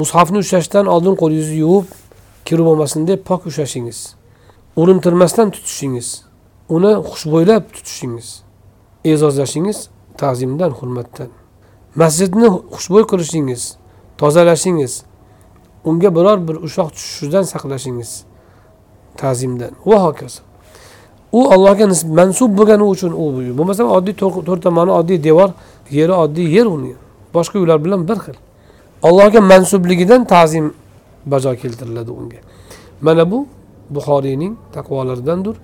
Mushafni ushlashdan oldin qo'lingizni yuvib kir bo'lmasin deb pok ushlashingiz. Urintirmasdan tutishingiz. Uni xushbo'ylab tutishingiz. E'zozlashingiz ta'zimdan hurmatdan. Masjidni xushbo'y qilishingiz tozalashingiz unga biror bir ushoq tushishidan saqlashingiz ta'zimdan. Va hokazo. U allohga mansub bo'lgani uchun u bo'lmasa oddiy to'rt tomoni oddiy devor yeri oddiy yer uni. Boshqa uylar bilan bir xil. Allohga mansubligidan ta'zim bajo keltiriladi unga. Mana bu buxoriyning taqvolaridandir.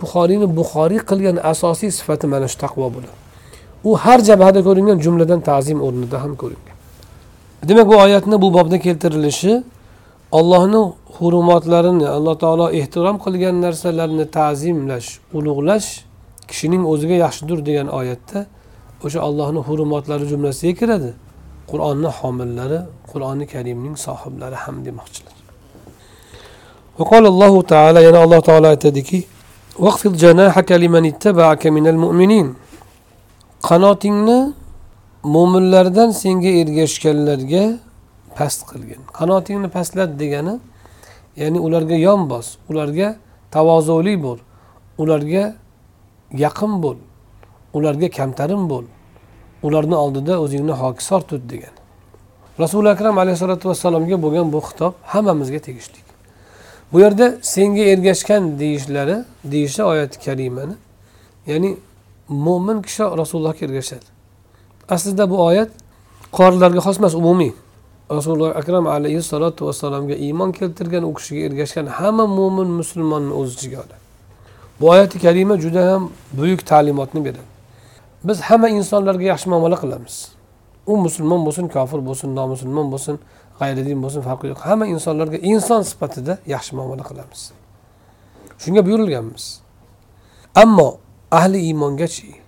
Buxoriyni buxoriy qilgan asosiy sifati mana shu taqvo bo'ladi. U har jabhada ko'ringan jumladan ta'zim o'rnida ham ko'ringan. Demak bu oyatni bu bobda keltirilishi ollohni hurmatlarini alloh taolo ehtirom qilgan narsalarni ta'zimlash ulug'lash kishining o'ziga yaxshidir degan oyatda o'sha allohni hurmatlari jumlasiga kiradi qur'onni homillari qur'oni karimning sohiblari ham demoqchilar وقال الله تعالى yana alloh taolo aytadiki وَخْفِضْ جَنَاحَكَ لِمَنِ اتَّبَعَكَ مِنَ الْمُؤْمِنِينَ qanotingni mo'minlardan senga ergashganlarga past qilgin. Qanotingni pastlat degani ya'ni ularga yon bos ularga tavozuli bo'l ularga yaqin bo'l ularga kamtarin bo'l ularni oldida o'zingni hokisor tut degan rasuli akram alayhissalotu vassalomga bo'lgan bu xitob hammamizga tegishli. Bu yerda senga ergashgan deyishlari deyishi oyati karimani ya'ni mo'min kishi rasulullohga ergashadi. Aslida bu oyat qorilarga xos emas umumiy. Rasululloh akram alayhissalotu vassalomga iymon keltirgan u kishiga ergashgan hamma mo'min musulmonni o'z ichiga oladi. Bu oyati karima juda ham buyuk ta'limotni beradi. Biz hamma insonlarga yaxshi muomala qilamiz. U musulmon bo'lsin kofir bo'lsin nomusulmon bo'lsin g'ayridin bo'lsin farqi yo'q. Hamma insonlarga inson sifatida yaxshi muomala qilamiz. Shunga buyurilganmiz. Ammo ahli iymongachi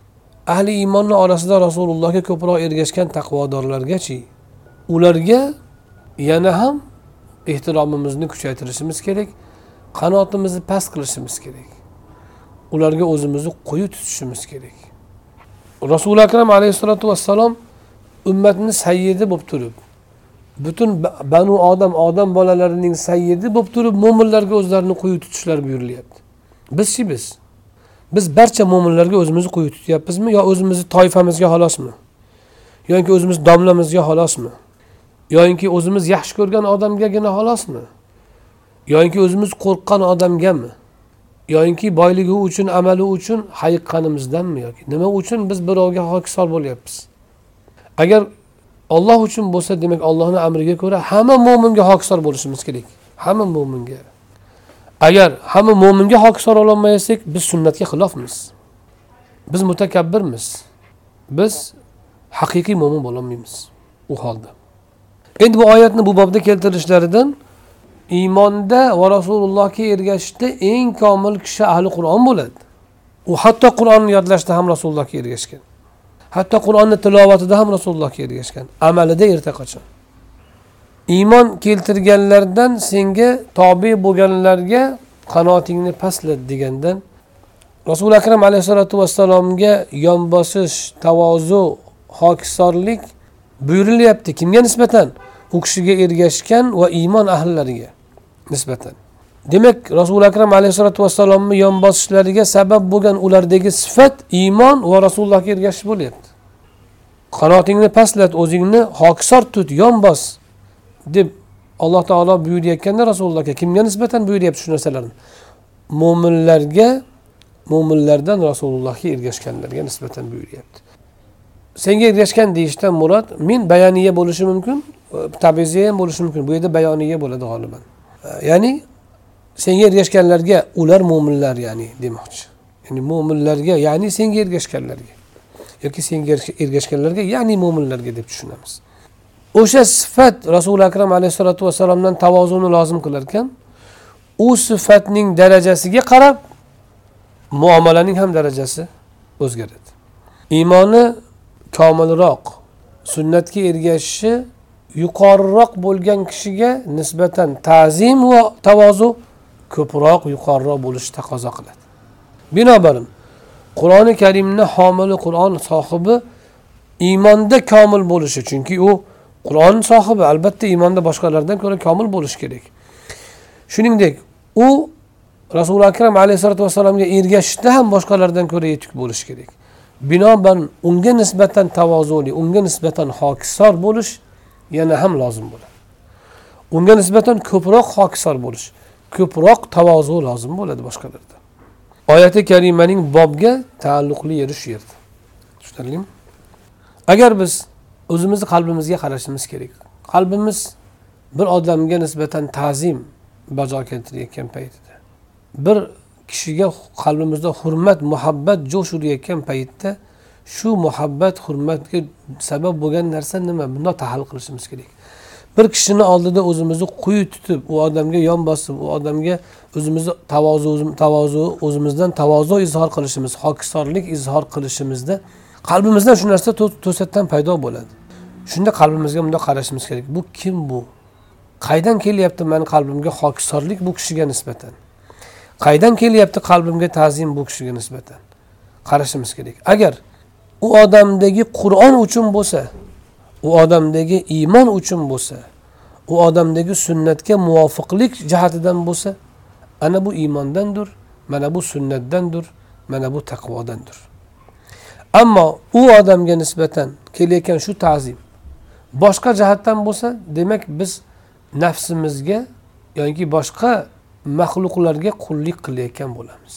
ahli iymonni orasida rasulullohga ko'proq ergashgan taqvodorlargachi ularga yana ham ehtiromimizni kuchaytirishimiz kerak qanotimizni past qilishimiz kerak. Ularga o'zimizni quyi tutishimiz kerak. Rasuli akram alayhissalotu vassalom ummatni sayyidi bo'lib turib butun banu odam odam bolalarining sayyidi bo'lib turib mo'minlarga o'zlarini quyi tutishlari buyurilyapti. Bizchi biz? Biz barcha mo'minlarga o'zimizni quyi tutyapmizmi yo o'zimizni toifamizga xolosmi? Yoki o'zimiz domlamizga xolosmi? Yoyinki o'zimiz yaxshi ko'rgan odamgagina xolosmi yoyinki o'zimiz qo'rqqan odamgami? Yoyinki boyligi uchun amali uchun hayiqqanimizdanmi yoki nima uchun biz birovga hokisor bo'lyapmiz? Agar olloh uchun bo'lsa demak ollohni amriga ko'ra hamma mo'minga hokisor bo'lishimiz kerak. Hamma mo'minga agar hamma mo'minga hokisor ololmasak biz sunnatga xilofmiz. Biz mutakabbirmiz. Biz haqiqiy mo'min bo'lolmaymiz u holda. Endi bu oyatni bu bobda keltirishlaridan iymonda va rasulullohga ergashishda eng komil kishi ahli qur'on bo'ladi. U hatto qur'onni yodlashda ham rasulullohga ergashgan. Hatto qur'onni tilovatida ham rasulullohga ergashgan. Amalida erta qachon? Iymon keltirganlardan senga tobe bo'lganlarga qanotingni pastlat degandan rasuli akram alayhissalotu vassalomga yon bosish tavozu hokisorlik buyurilyapti. Kimga nisbatan? U kishiga ergashgan va iymon ahllariga nisbatan. Demak rasuli akram alayhissalotu vassalomni yon bosishlariga sabab bo'lgan ulardagi sifat iymon va rasulullohga ergashish bo'lyapti. Qanotingni pastlat o'zingni hokisor tut yon bos deb alloh taolo buyurayotganda rasulullohga kimga nisbatan buyuryapti shu narsalarni? Mo'minlarga mo'minlardan rasulullohga ergashganlarga nisbatan buyuryapti. Senga ergashgan deyishdan murod men bayaniya bo'lishi mumkin tabiziya ham bo'lishi mumkin. Bu yerda bayoniya bo'ladi g'oliban. E, ya'ni senga ergashganlarga ular mo'minlar ya'ni demoqchi. Ya'ni mo'minlarga ya'ni senga ergashganlarga yoki senga ergashganlarga ya'ni mo'minlarga deb tushunamiz. O'sha sifat rasuli akram alayhissalotu vassalomdan tavozuni lozim qilar ekan. U sifatning darajasiga qarab muomalaning ham darajasi o'zgaradi. Iymoni komilroq sunnatga ergashishi yuqoriroq bo'lgan kishiga nisbatan ta'zim va tavozu ko'proq yuqoriroq bo'lishni taqozo qiladi. Binobarin qur'oni karimni homili qur'on sohibi iymonda komil bo'lishi chunki u qur'on sohibi albatta iymonda boshqalardan ko'ra komil bo'lishi kerak. Shuningdek u rasuli akram alayhissalotu vassalomga ergashishda ham boshqalardan ko'ra yetuk bo'lishi kerak. Binobarin unga nisbatan tavozuli unga nisbatan hokisor bo'lish yana ham lozim bo'ladi. Unga nisbatan ko'proq hokisor bo'lish ko'proq tavozu lozim bo'ladi boshqalarda oyati karimaning bobga taalluqli yeri shu yerda. Tushunarlimi? Agar biz o'zimizni qalbimizga qarashimiz kerak qalbimiz bir odamga nisbatan ta'zim bajo keltirayotgan paytida bir kishiga qalbimizda hurmat muhabbat jo'sh urayotgan paytda shu muhabbat hurmatga sabab bo'lgan narsa nima? Bundoq tahlil qilishimiz kerak. Bir kishini oldida o'zimizni quyi tutib u odamga yon bosib u odamga o'zimizni tavozu tavozu o'zimizdan tavozu izhor qilishimiz hokisorlik izhor qilishimizda qalbimizdan shu narsa to'satdan paydo bo'ladi. Shunda qalbimizga bundoq qarashimiz kerak. Bu kim bu? Qaydan kelyapti mani qalbimga hokisorlik bu kishiga nisbatan? Qaydan kelyapti qalbimga ta'zim bu kishiga nisbatan? Qarashimiz kerak. Agar u odamdagi qur'on uchun bo'lsa u odamdagi iymon uchun bo'lsa u odamdagi sunnatga muvofiqlik jihatidan bo'lsa ana bu iymondandir mana bu sunnatdandir mana bu taqvodandir. Ammo u odamga nisbatan kelayotgan shu ta'zim boshqa jihatdan bo'lsa demak biz nafsimizga yoki boshqa maxluqlarga qullik qilayotgan bo'lamiz.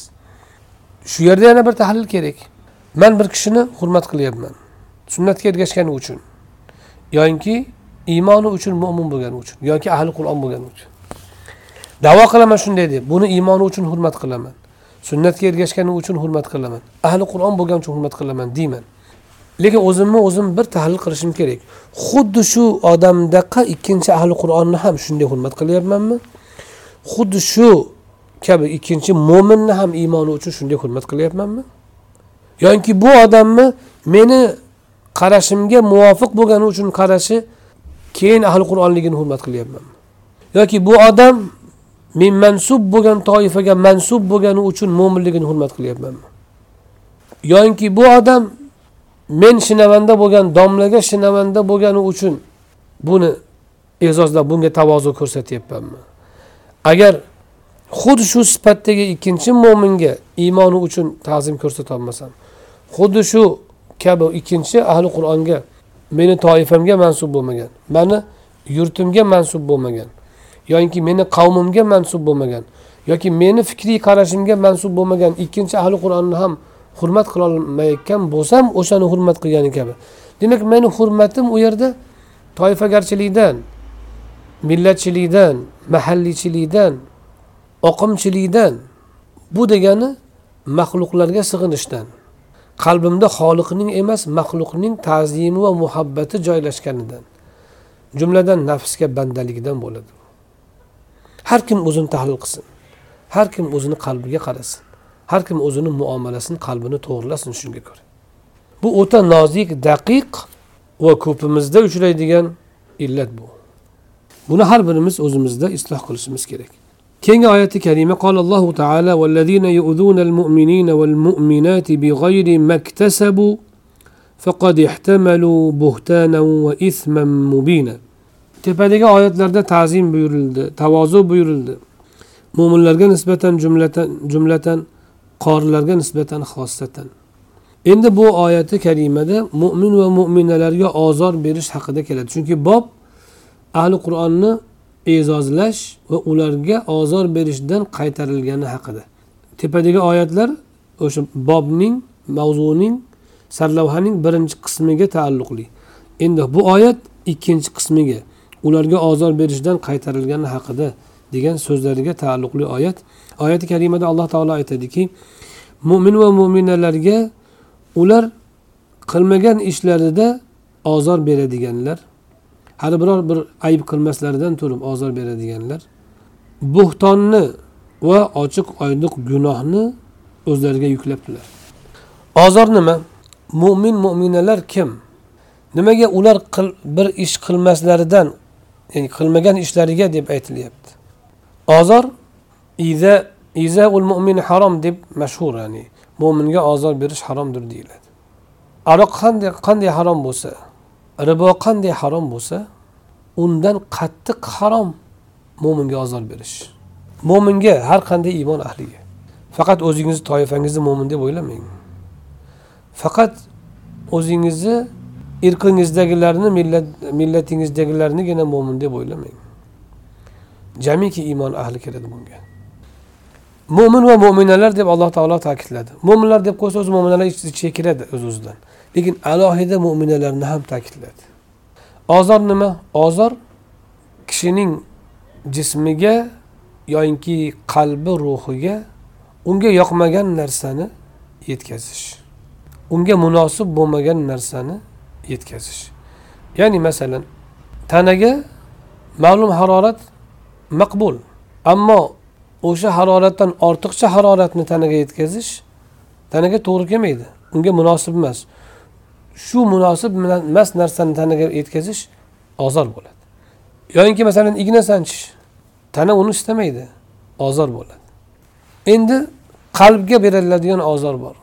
Shu yerda yana bir tahlil kerak. Man bir kishini hurmat qilyapman. Sunnatga ergashgani uchun. Yoinki iymoni uchun mo'min bo'lgani uchun yoki ahli qur'on bo'lgani uchun. Davo qilaman shunday deb. Buni iymoni uchun hurmat qilaman. Sunnatga ergashgani uchun hurmat qilaman. Ahli qur'on bo'lgani uchun hurmat qilaman deyman. Lekin o'zimni o'zim bir tahlil qilishim kerak. Xuddi shu odamdaqa ikkinchi ahli qur'onni ham shunday hurmat qilyapmanmi? Xuddi shu kabi ikkinchi mo'minni ham iymoni uchun shunday hurmat qilyapmanmi? Yoki bu odamni meni qarashimga muvofiq bo'lgani uchun qarashi keyin ahli qur'onligini hurmat qilyapman. Yoki bu odam men mansub bo'lgan toifaga mansub bo'lgani uchun mo'minligini hurmat qilyapmanmi yoki bu odam men shinavanda bo'lgan domlaga shinavanda bo'lgani uchun buni e'zozlab bunga tavozu ko'rsatyapmanmi agar xuddi shu sifatdagi ikkinchi mo'minga iymoni uchun ta'zim ko'rsatolmasam xuddi shu kabi ikkinchi ahli qur'onga meni toifamga mansub bo'lmagan mani yurtimga mansub bo'lmagan yoki meni qavmimga mansub bo'lmagan yoki meni fikriy qarashimga mansub bo'lmagan ikkinchi ahli qur'onni ham hurmat qilolmayotgan bo'lsam o'shani hurmat qilgani kabi. Demak meni hurmatim u yerda toifagarchilikdan millatchilikdan mahalliychilikdan oqimchilikdan bu degani maxluqlarga sig'inishdan. Qalbimda xoliqning emas maxluqning ta'zimi va muhabbati joylashganidan jumladan nafsga bandalikdan bo'ladi har kim o'zini tahlil qilsin har kim o'zini qalbiga qarasin har kim o'zini muomalasini qalbini to'g'irlasin shunga ko'ra. Bu o'ta nozik daqiq va ko'pimizda uchraydigan illat bu. Buni har birimiz o'zimizda isloh qilishimiz kerak. Keyingi oyati karima qol allohu taala vallazina yu'zuna al-mu'minina wal-mu'minati bighayri maktasabu faqad ihtamalu buhtanan va isman mubina. Tepadagi oyatlarda ta'zim buyurildi tavozu buyurildi. Mo'minlarga nisbatan jumlatan jumlatan qorilarga nisbatan xossatan endi bu oyati karimada mo'min va mo'minalarga ozor berish haqida keladi. Chunki bob ahli qur'onni e'zozlash va ularga ozor berishdan qaytarilgani haqida. Tepadagi oyatlar o'sha bobning mavzuning sarlavhaning birinchi qismiga taalluqli. Endi bu oyat ikkinchi qismiga ularga ozor berishdan qaytarilgani haqida degan so'zlariga taalluqli oyat. Oyati karimada alloh taolo aytadiki mo'min va mo'minalarga ular qilmagan ishlarida ozor beradiganlar hali biror bir ayb qilmaslaridan turib ozor beradiganlar bo'htonni va ochiq oydiq gunohni o'zlariga yuklabdilar. Ozor nima? Mo'min mo'minalar kim? Nimaga ular bir ish qilmaslaridan ya'ni qilmagan ishlariga deb aytilyapti. Ozor iza izaul mo'min harom deb mashhur ya'ni mo'minga ozor berish haromdir deyiladi. Aroq qanday qanday harom bo'lsa ribo qanday harom bo'lsa undan qattiq harom mo'minga ozor berish. Mo'minga har qanday iymon ahliga. Faqat o'zingizni toifangizni mo'min deb o'ylamang. Faqat o'zingizni irqingizdagilarni millat millatingizdagilarnigina mo'min deb o'ylamang. Jamiki iymon ahli kiradi bunga. Mo'min va mo'minalar deb alloh taolo ta'kidladi. Mo'minlar deb qo'ysa o'zi mo'minalar ichiga kiradi o'z o'zidan lekin alohida mo'minalarni ham ta'kidladi. Ozor nima? Ozor kishining jismiga yoyinki qalbi ruhiga unga yoqmagan narsani yetkazish unga munosib bo'lmagan narsani yetkazish. Ya'ni masalan tanaga ma'lum harorat maqbul ammo o'sha haroratdan ortiqcha haroratni tanaga yetkazish tanaga to'g'ri kelmaydi unga munosib emas. Shu munosib emas narsani tanaga yetkazish ozor bo'ladi. Yoyinki masalan igna sanchish tana uni istamaydi ozor bo'ladi. Endi qalbga beriladigan ozor bor.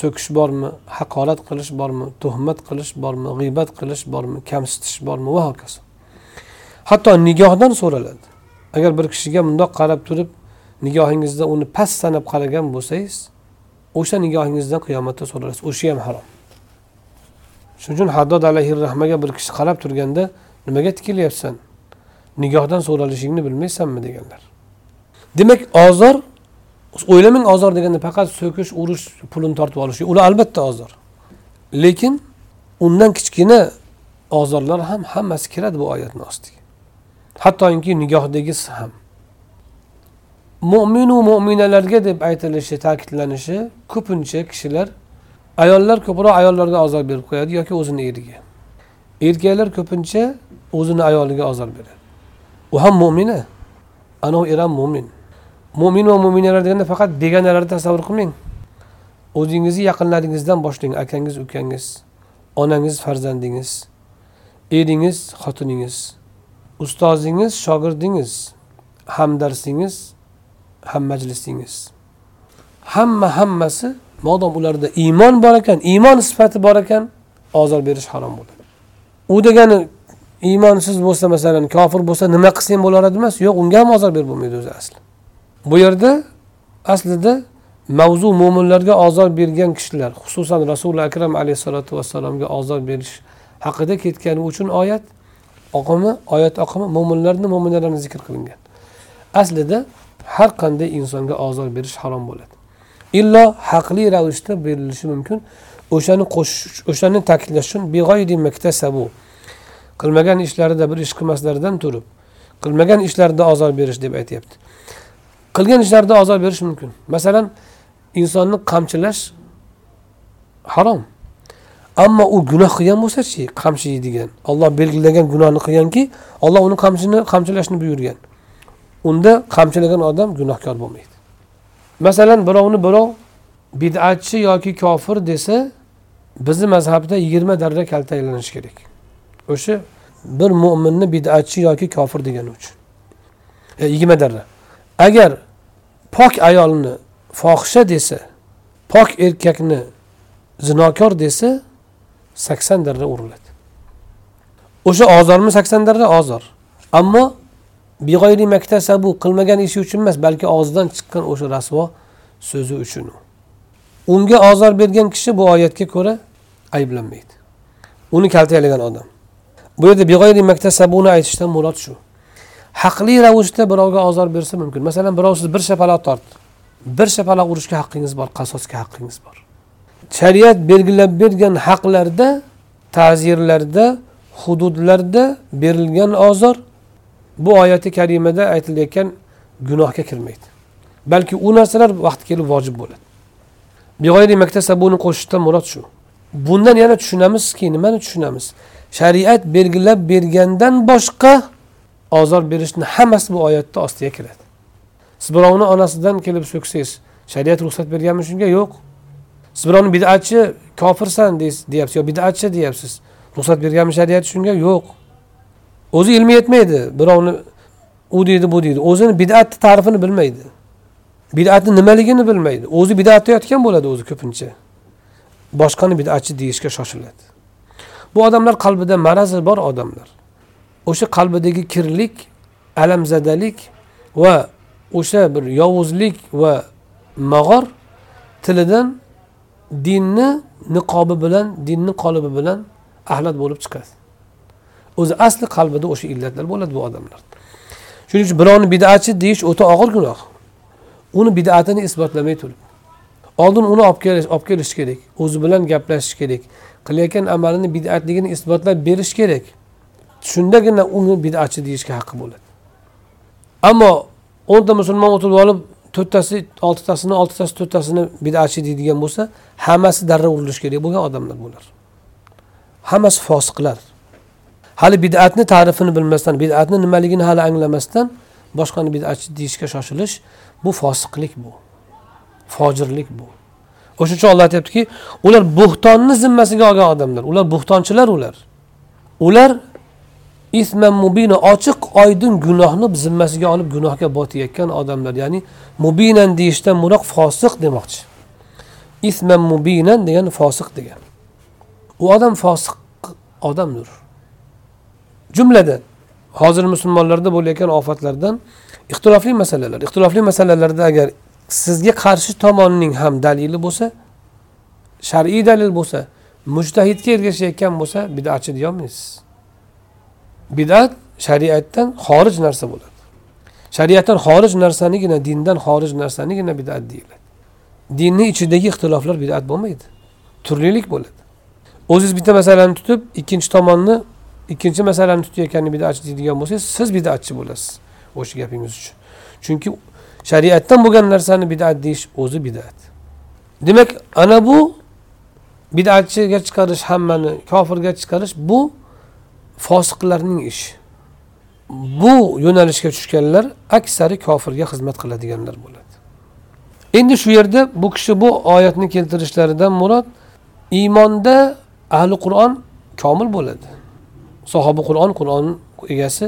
So'kish bormi haqorat qilish bormi tuhmat qilish bormi g'iybat qilish bormi kamsitish bormi va hokazo. Hatto nigohdan so'raladi. Agar bir kishiga mundoq qarab turib nigohingizda uni past sanab qaragan bo'lsangiz o'sha nigohingizdan qiyomatda so'ralasiz o'sha ham harom. Shuning uchun haddod alayhi rahmaga bir kishi qarab turganda nimaga tikilyapsan? Nigohdan so'ralishingni bilmaysanmi? deganlar. Demak ozor o'ylamang ozor deganda faqat so'kish urish pulini tortib olish ular albatta ozor. Lekin undan kichkina ozorlar ham hammasi kiradi bu oyatni ostiga. Hattoki nigohdagisi ham. Mo'minu mo'minalarga deb aytilishi ta'kidlanishi ko'pincha kishilar ayollar ko'proq ayollarga ozor berib qo'yadi yoki o'zini eriga. Erkaklar ko'pincha o'zini ayoliga ozor beradi. U ham mo'mina anavi er ham mo'min mo'min va mo'minalar deganda faqat begonalarni tasavvur qilmang. O'zingizni yaqinlaringizdan boshlang akangiz ukangiz onangiz farzandingiz eringiz xotiningiz ustozingiz shogirdingiz hamdarsingiz ham majlisingiz. Hamma hammasi modom ularda iymon bor ekan iymon sifati bor ekan ozor berish harom bo'ladi. U degani iymonsiz bo'lsa masalan kofir bo'lsa nima qilsa ham bo'laveradi emas yo'q unga ham ozor berib bo'lmaydi o'zi asli. Bu yerda aslida mavzu mo'minlarga ozor bergan kishilar xususan rasuli akram alayhissalotu vassalomga ozor berish haqida ketgani uchun oyat oqimi oyat oqimi mo'minlarni mo'minalarni zikr qilingan. Aslida har qanday insonga ozor berish harom bo'ladi. Illo haqli ravishda berilishi mumkin. O'shani qo'shish o'shani ta'kidlash uchun qilmagan ishlarida bir ish qilmaslaridan turib qilmagan ishlarida ozor berish deb aytyapti. Qilgan ishlarida ozor berish mumkin. Masalan insonni qamchilash harom. Ammo u gunoh qilgan bo'lsachi qamchi yeydigan. Olloh belgilagan gunohni qilganki olloh uni qamchini qamchilashni buyurgan. Unda qamchilagan odam gunohkor bo'lmaydi. Masalan birovni birov bid'atchi yoki kofir desa bizni mazhabda yigirma darra kaltaklanish kerak. O'sha bir mo'minni bid'atchi yoki kofir degani uchun. E, yigirma darra. Agar pok ayolni fohisha desa pok erkakni zinokor desa sakson darra uriladi. O'sha ozormi sakson darra? Ozor. Ammo beg'oyri maktasabu qilmagan ishi uchun emas balki og'zidan chiqqan o'sha rasvo so'zi uchun unga ozor bergan kishi bu oyatga ko'ra ayblanmaydi. Uni kaltaklagan odam. Bu yerda beg'oyri maktasabuni aytishdan murod shu. Haqli ravishda birovga ozor bersa mumkin. Masalan birov siz bir shapaloq tortdi. Bir shapaloq urishga haqqingiz bor qasosga haqqingiz bor. Shariat belgilab bergan haqlarda ta'zirlarda hududlarda berilgan ozor bu oyati karimada aytilayotgan gunohga kirmaydi. Balki u narsalar vaqti kelib vojib bo'ladi. Beg'oyri maktasabuni qo'shishdan murod shu. Bundan yana tushunamizki nimani tushunamiz? Shariat belgilab bergandan boshqa ozor berishni hammasi bu oyatni ostiga kiradi. Siz birovni onasidan kelib so'ksangiz shariat ruxsat berganmi shunga? Yo'q. Siz birovni bidatchi kofirsan deyapsiz yo bidatchi deyapsiz? Ruxsat berganmi shariat shunga? Yo'q. O'zi ilmi yetmaydi. Birovni u deydi bu deydi. O'zini bidatni ta'rifini bilmaydi. Bidatni nimaligini bilmaydi. O'zi bidatda yotgan bo'ladi o'zi ko'pincha. Boshqani bidatchi deyishga shoshiladi. Bu odamlar qalbida marazi bor odamlar. O'sha qalbidagi kirlik alamzadalik va o'sha bir yovuzlik va mag'or tilidan dinni niqobi bilan dinni qolibi bilan ahlat bo'lib chiqadi. O'zi asli qalbida o'sha illatlar bo'ladi bu odamlar. Shuning uchun birovni bidatchi deyish o'ta og'ir gunoh. Uni bidatini isbotlamay turib oldin uni olib kelish olib kelish kerak o'zi bilan gaplashish kerak qilayotgan amalini bidatligini isbotlab berish kerak. Shundagina uni bidatchi deyishga haqqi bo'ladi. Ammo o'nta musulmon o'tirib olib to'rttasi oltitasini oltitasi to'rttasini bidatchi deydigan bo'lsa hammasi darrov urilishi kerak bo'lgan odamlar bular. Hammasi fosiqlar. Hali bidatni ta'rifini bilmasdan bidatni nimaligini hali anglamasdan boshqani bidatchi deyishga shoshilish bu fosiqlik bu. Fojirlik bu. O'shaning uchun olloh aytyaptiki ular bo'xtonni zimmasiga olgan odamlar. Ular bo'xtonchilar ular. Ular isman mubina ochiq oydin gunohni zimmasiga olib gunohga botayotgan odamlar. Ya'ni mubinan deyishdan murod fosiq demoqchi. Isman mubinan degani fosiq degan. U odam fosiq odamdir. Jumladan hozir musulmonlarda bo'layotgan ofatlardan ixtilofli masalalar. Ixtilofli masalalarda agar sizga qarshi tomonning ham dalili bo'lsa shar'iy dalil bo'lsa mujtahidga ergashayotgan bo'lsa bidatchi deyolmaysiz bidat shariatdan xorij narsa bo'ladi. Shariatdan xorij narsanigina dindan xorij narsanigina bidat deyiladi. Dinni ichidagi ixtiloflar bidat bo'lmaydi. Turlilik bo'ladi. O'zingiz bitta masalani tutib ikkinchi tomonni ikkinchi masalani tutayotgan bidatchi deydigan bo'lsangiz siz bidatchi bo'lasiz o'sha gapingiz uchun chunki shariatdan bo'lgan narsani bidat deyish o'zi bidat demak ana bu bidatchiga chiqarish hammani kofirga chiqarish bu fosiqlarning ishi bu yo'nalishga tushganlar aksari kofirga xizmat qiladiganlar bo'ladi endi shu yerda bu kishi bu oyatni keltirishlaridan murod iymonda ahli qur'on komil bo'ladi sahoba qur'on qur'on egasi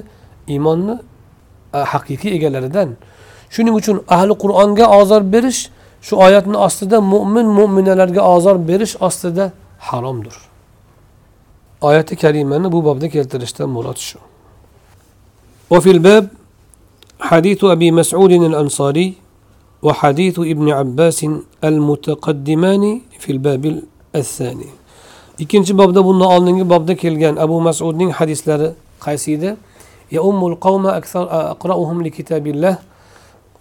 iymonni haqiqiy egalaridan shuning uchun ahli qur'onga ozor berish shu oyatni ostida mo'min mo'minalarga ozor berish ostida haromdir oyati karimani bu bobda keltirishdan murod shu وفي الباب حديث أبي مسعود الأنصاري وحديث ابن عباس المتقدمان في الباب الثاني ikkinchi bobda bundan oldingi bobda kelgan abu masudning hadislari qaysi edi? Ya ummul aqrauhum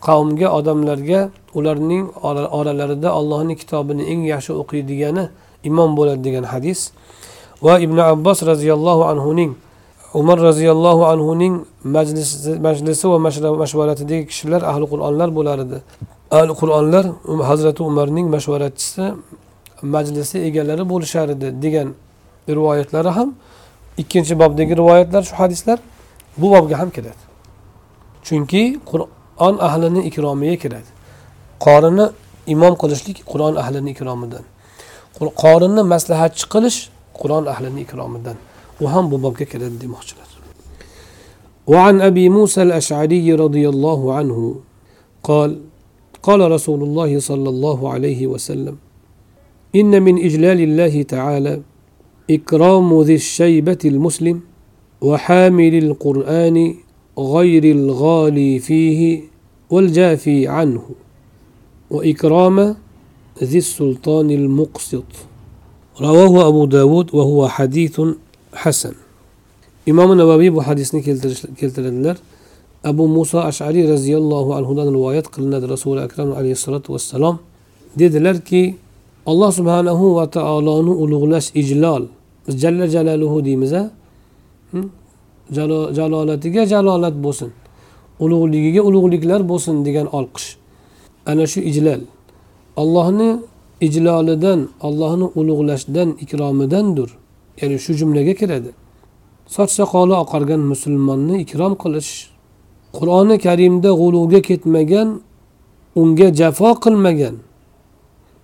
qavmga odamlarga ularning oralarida allohning kitobini eng yaxshi o'qiydigani imom bo'ladi degan hadis. Va ibn abbos roziyallohu anhuning umar roziyallohu anhuning majlisi majlisi va mashvaratidagi kishilar ahli qur'onlar bo'lar edi. Ahli qur'onlar um, hazrati umarning mashvaratchisi majlisi egalari bo'lishar edi degan rivoyatlari ham ikkinchi bobdagi rivoyatlar shu hadislar bu bobga ham kiradi chunki qur'on ahlini ikromiga kiradi qorini imom qilishlik qur'on ahlini ikromidan qorinni maslahatchi qilish qur'on ahlini ikromidan u ham bu bobga kiradi demoqchilar وعن أبي موسى الأشعري رضي الله عنه قال قال رسول الله صلى الله عليه وسلم إن من إجلال الله تعالى إكرام ذي الشيبة المسلم وحامل القرآن غير الغالي فيه والجافي عنه وإكرام ذي السلطان المقسط. رواه أبو داود وهو حديث حسن. إمام النووي bu hadisni keltiradilar abu muso ashariy roziyallohu anhudan rivoyat qilinadi rasuli akram alayhissalotu vassalom dedilarki alloh subhanahu va taoloni ulug'lash ijlol. Biz jalla jalaluhu deymiz a jalolatiga jalolat bo'lsin. Ulug'ligiga ulug'liklar bo'lsin degan olqish. Ana shu ijlal. Allohni ijlolidan allohni ulug'lashdan ikromidandir. Ya'ni shu jumlaga kiradi. Soch soqoli oqargan musulmonni ikrom qilish qur'oni karimda g'uluvga ketmagan unga jafo qilmagan.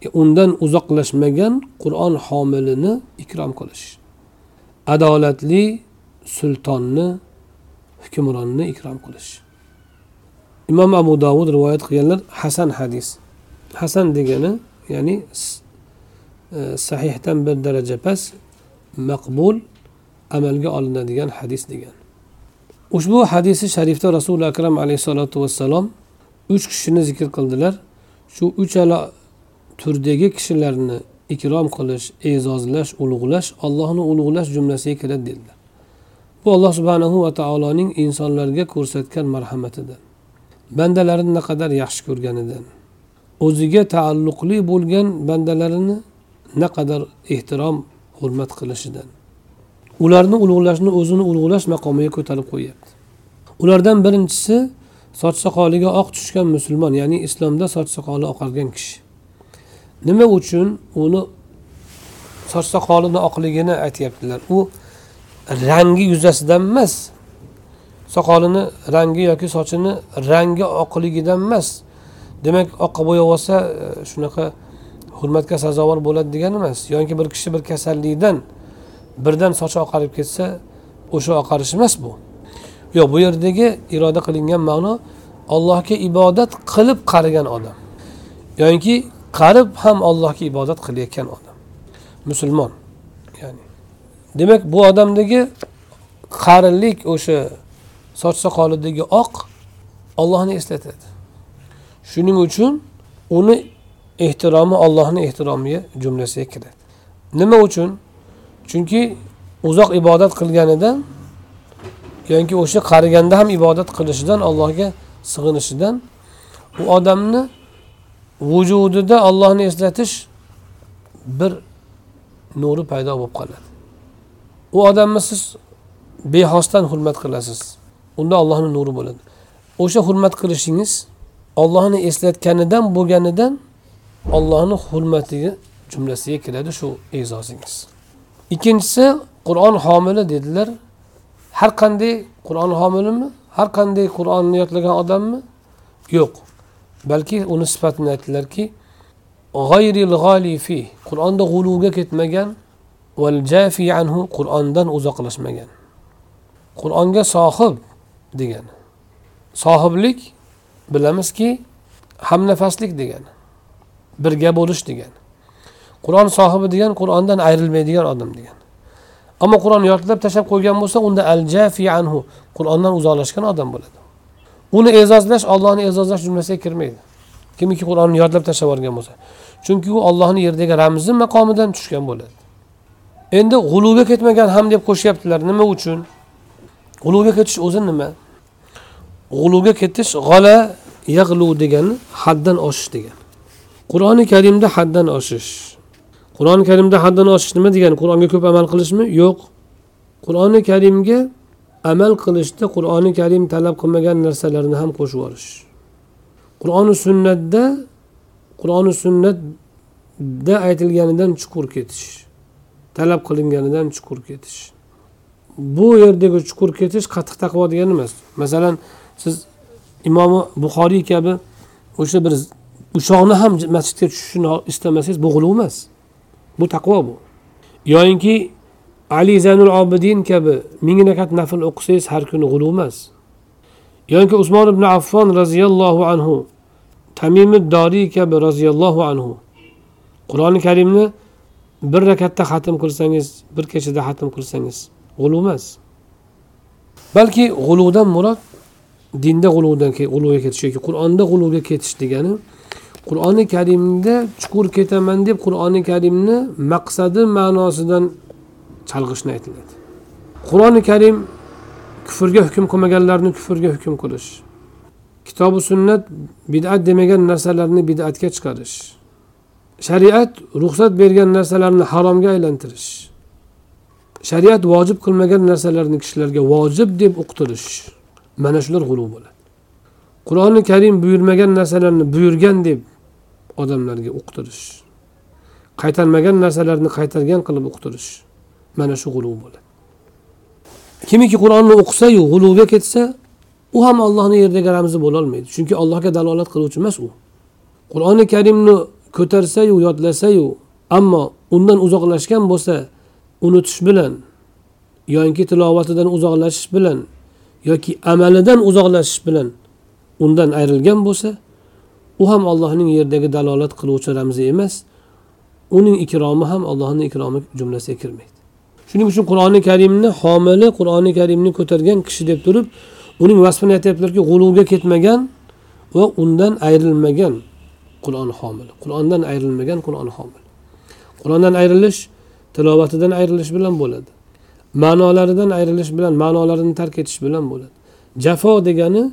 E, undan uzoqlashmagan qur'on homilini ikrom qilish. Adolatli sultonni hukmronni ikrom qilish. Imom abu dovud rivoyat qilganlar hasan hadis. Hasan degani ya'ni e, sahihdan bir daraja past maqbul amalga olinadigan hadis degan. Ushbu hadisi sharifda rasuli akram alayhissalotu vassalom uch kishini zikr qildilar. Shu uchala turdagi kishilarni ikrom qilish e'zozlash ulug'lash allohni ulug'lash jumlasiga kiradi dedilar. Bu alloh subhanahu va taoloning insonlarga ko'rsatgan marhamatidan bandalarini naqadar yaxshi ko'rganidan o'ziga taalluqli bo'lgan bandalarini naqadar ehtirom hurmat qilishidan. Ularni ulug'lashni o'zini ulug'lash maqomiga ko'tarib qo'yyapti ulardan birinchisi soch soqoliga oq tushgan musulmon ya'ni islomda soch soqoli oqargan kishi. Nima uchun uni soch soqolini oqligini aytyaptilar? U rangi yuzasidan emas soqolini rangi yoki sochini rangi oqligidan emas. Demak oqqa bo'yab olsa e, shunaqa hurmatga sazovor bo'ladi degani emas. Yoki bir kishi bir kasallikdan birdan sochi oqarib ketsa o'sha oqarish emas bu. Yo'q bu yerdagi iroda qilingan ma'no allohga ibodat qilib qarigan odam. Yoki qarib ham allohga ibodat qilayotgan odam. Musulmon ya'ni. Demak bu odamdagi qarilik o'sha soch soqolidagi oq ollohni eslatadi. Shuning uchun uni ehtiromi ollohni ehtiromiga jumlasiga kiradi. Nima uchun? Chunki uzoq ibodat qilganidan yoki o'sha qariganda ham ibodat qilishidan allohga sig'inishidan u odamni vujudida ollohni eslatish bir nuri paydo bo'lib qoladi. U odamni siz bexosdan hurmat qilasiz. Unda ollohni nuri bo'ladi. O'sha hurmat qilishingiz ollohni eslatganidan bo'lganidan ollohni hurmatiga jumlasiga kiradi shu e'zozingiz ikkinchisi qur'on homili dedilar. Har qanday qur'on homilimi har qanday qur'onni yodlagan odammi? Yo'q. Balki uni sifatini aytdilarki g'ayril g'olifi qur'onda g'uluvga ketmagan val jafi anhu qur'ondan uzoqlashmagan. Qur'onga sohib degani sohiblik bilamizki hamnafaslik degani birga bo'lish degani qur'on sohibi degan qur'ondan ayrilmaydigan odam degan. Ammo qur'on yodlab tashlab qo'ygan bo'lsa unda al jafi anhu qur'ondan uzoqlashgan odam bo'ladi. Uni e'zozlash ollohni e'zozlash jumlasiga kirmaydi. Kimiki qur'onni yodlab tashlab yuborgan bo'lsa. Chunki u ollohni yerdagi ramzi maqomidan tushgan bo'ladi. Endi g'uluvga ketmagan ham deb qo'shyaptilar. Nima uchun? G'uluvga ketish o'zi nima? G'uluvga ketish g'ala yag'lu degani haddan oshish degani qur'oni karimda haddan oshish. Qur'oni karimda haddan oshish nima degani qur'onga ko'p amal qilishmi? Yo'q. Qur'oni karimga amal qilishda qur'oni karim talab qilmagan narsalarni ham qo'shib yuborish qur'oni sunnatda qur'oni sunnatda aytilganidan chuqur ketish talab qilinganidan chuqur ketish. Bu yerdagi chuqur ketish qattiq taqvo degani emas. Masalan siz imomi buxoriy kabi o'sha bir ushoqni ham masjidga tushishini istamasangiz bu g'uluv emas bu taqvo bu. Yoyinki ali zaynul obidin kabi ming rakat nafl o'qisangiz har kuni g'uluv emas. Yoki usmon ibn affon roziyallohu anhu tamimi doriy kabi roziyallohu anhu. Qur'oni karimni bir rakatda xatm qilsangiz bir kechada xatm qilsangiz g'uluv emas. Balki g'uluvdan murod dinda g'uluvdan g'uluvga ketish yoki qur'onda g'uluvga ketish degani qur'oni karimda chuqur ketaman deb qur'oni karimni maqsadi ma'nosidan chalg'ishni aytiladi. Qur'oni karim kufrga hukm qilmaganlarni kufrga hukm qilish kitobi sunnat bid'at demagan narsalarni bid'atga chiqarish shariat ruxsat bergan narsalarni haromga aylantirish shariat vojib qilmagan narsalarni kishilarga vojib deb uqtirish mana shular g'uluv bo'ladi. Qur'oni karim buyurmagan narsalarni buyurgan deb odamlarga uqtirish qaytarmagan narsalarni qaytargan qilib uqtirish mana shu g'uluv bo'ladi. Kimiki qur'onni o'qisayu g'uluvga ketsa u ham allohni yerdagi ramzi bo'lolmaydi chunki allohga dalolat qiluvchi emas u. Qur'oni karimni ko'tarsayu yodlasayu ammo undan uzoqlashgan bo'lsa unutish bilan yoki tilovatidan uzoqlashish bilan yoki amalidan uzoqlashish bilan undan ayrilgan bo'lsa u ham allohning yerdagi dalolat qiluvchi ramzi emas. Uning ikromi ham allohni ikromi jumlasiga kirmaydi. Shuning uchun qur'oni karimni homili qur'oni karimni ko'targan kishi deb turib uning vasfini aytyaptilarki g'uluvga ketmagan va undan ayrilmagan qur'on homili. Qur'ondan ayrilmagan qur'on homili. Qur'ondan ayrilish tilovatidan ayrilish bilan bo'ladi. Ma'nolaridan ayrilish bilan ma'nolarini tark etish bilan bo'ladi. Jafo degani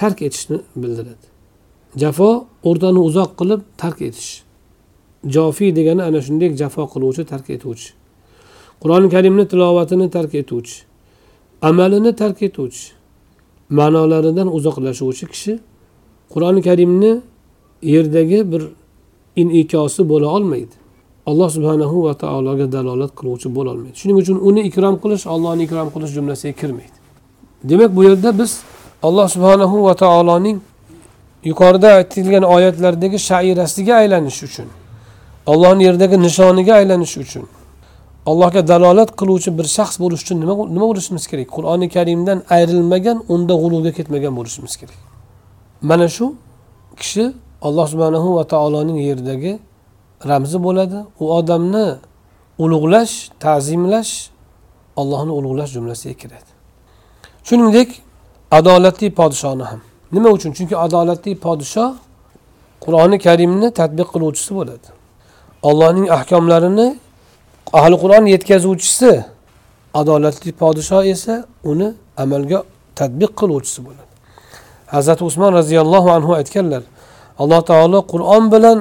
tark etishni bildiradi. Jafo o'rtani uzoq qilib tark etish. Jofiy degani ana shunday jafo qiluvchi tark etuvchi. Qur'oni karimni tilovatini tark etuvchi amalini tark etuvchi ma'nolaridan uzoqlashuvchi kishi qur'oni karimni yerdagi bir inikosi bo'la olmaydi. Alloh subhanahu va taologa dalolat qiluvchi bo'lolmaydi shuning uchun uni ikrom qilish allohni ikrom qilish jumlasiga kirmaydi. Demak bu yerda biz alloh subhanahu va taoloning yuqorida aytilgan oyatlardagi shairasiga aylanish uchun ollohni yerdagi nishoniga aylanish uchun allohga dalolat qiluvchi bir shaxs bo'lish uchun nima nima bo'lishimiz kerak? Qur'oni karimdan ayrilmagan unda g'uluvga ketmagan bo'lishimiz kerak. Mana shu kishi alloh subhanahu va taoloning yerdagi ramzi bo'ladi. U odamni ulug'lash ta'zimlash allohni ulug'lash jumlasiga kiradi. Shuningdek adolatli podshoni ham. Nima uchun? Chunki adolatli podshoh qur'oni karimni tadbiq qiluvchisi bo'ladi. Allohning ahkomlarini ahli qur'on yetkazuvchisi adolatli podshoh esa uni amalga tadbiq qiluvchisi bo'ladi. Hazrati usmon roziyallohu anhu aytganlar alloh taolo qur'on bilan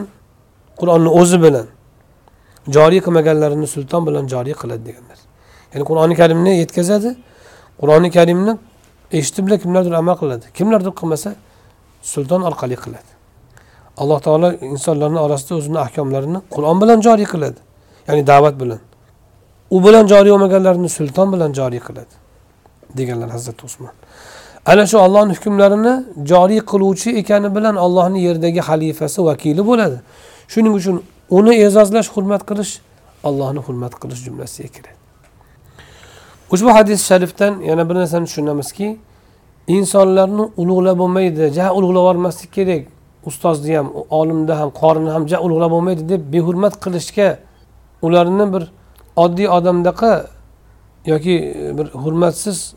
qur'onni o'zi bilan joriy qilmaganlarini sulton bilan joriy qiladi deganlar. Ya'ni qur'oni karimni yetkazadi qur'oni karimni eshitib bilan kimlardir amal qiladi. Kimlardir qilmasa sulton orqali qiladi. Alloh taolo insonlarni orasida o'zini ahkomlarini qur'on bilan joriy qiladi. Ya'ni da'vat bilan. U bilan joriy bo'lmaganlarni sulton bilan joriy qiladi deganlar hazrati usmon. Ana shu ollohni hukmlarini joriy qiluvchi ekani bilan ollohni yerdagi xalifasi vakili bo'ladi. Shuning uchun uni e'zozlash hurmat qilish allohni hurmat qilish jumlasiga kiradi. Ushbu hadis sharifdan yana bir narsani tushunamizki insonlarni ulug'lab bo'lmaydi ja ulug'lab yubormaslik kerak. Ustozni ham olimni ham qorini ham ja ulug'lab bo'lmaydi deb behurmat qilishga ularni bir oddiy odamdaqa yoki e, bir hurmatsiz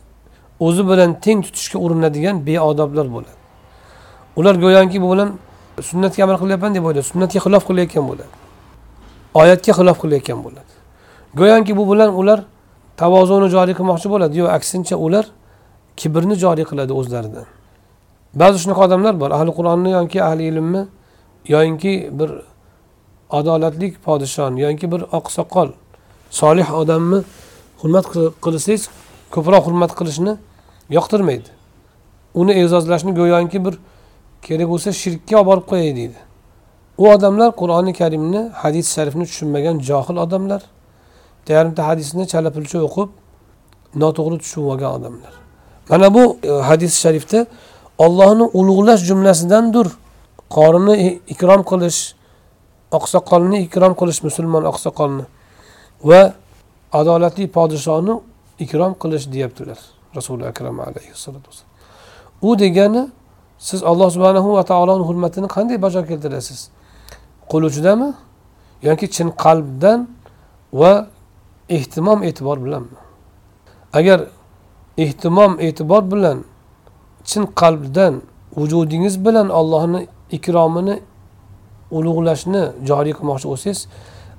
o'zi bilan teng tutishga urinadigan beodoblar bo'ladi. Ular go'yoki bu bilan sunnatga amal qilyapman deb o'ylaydi sunnatga xilof qilayotgan bo'ladi oyatga xilof qilayotgan bo'ladi. Go'yoki bu bilan ular tavozuni joriy qilmoqchi bo'ladi yo'q aksincha ular kibrni joriy qiladi o'zlaridan. Ba'zi shunaqa odamlar bor ahli qur'onni yoki ahli ilmni yoyinki bir adolatli podshoni yoki bir oqsoqol solih odamni hurmat qilsangiz ko'proq hurmat qilishni yoqtirmaydi. Uni e'zozlashni go'yoki bir kerak bo'lsa shirkka olib borib qo'yay deydi. U odamlar qur'oni karimni hadis sharifni tushunmagan johil odamlar yarimta hadisni chala pulcha o'qib noto'g'ri tushunib olgan odamlar. Mana bu e, hadis sharifda ollohni ulug'lash jumlasidandir qorini ikrom qilish oqsoqolni ikrom qilish musulmon oqsoqolni va adolatli podshoni ikrom qilish deyaptilar rasuli akram alayhissalotu vassalom. U degani siz alloh subhanahu va taoloni hurmatini qanday bajo keltirasiz? Qo'l uchidami yoki chin qalbdan va ehtimom e'tibor bilanmi agar ehtimom e'tibor bilan chin qalbdan vujudingiz bilan allohni ikromini ulug'lashni joriy qilmoqchi bo'lsangiz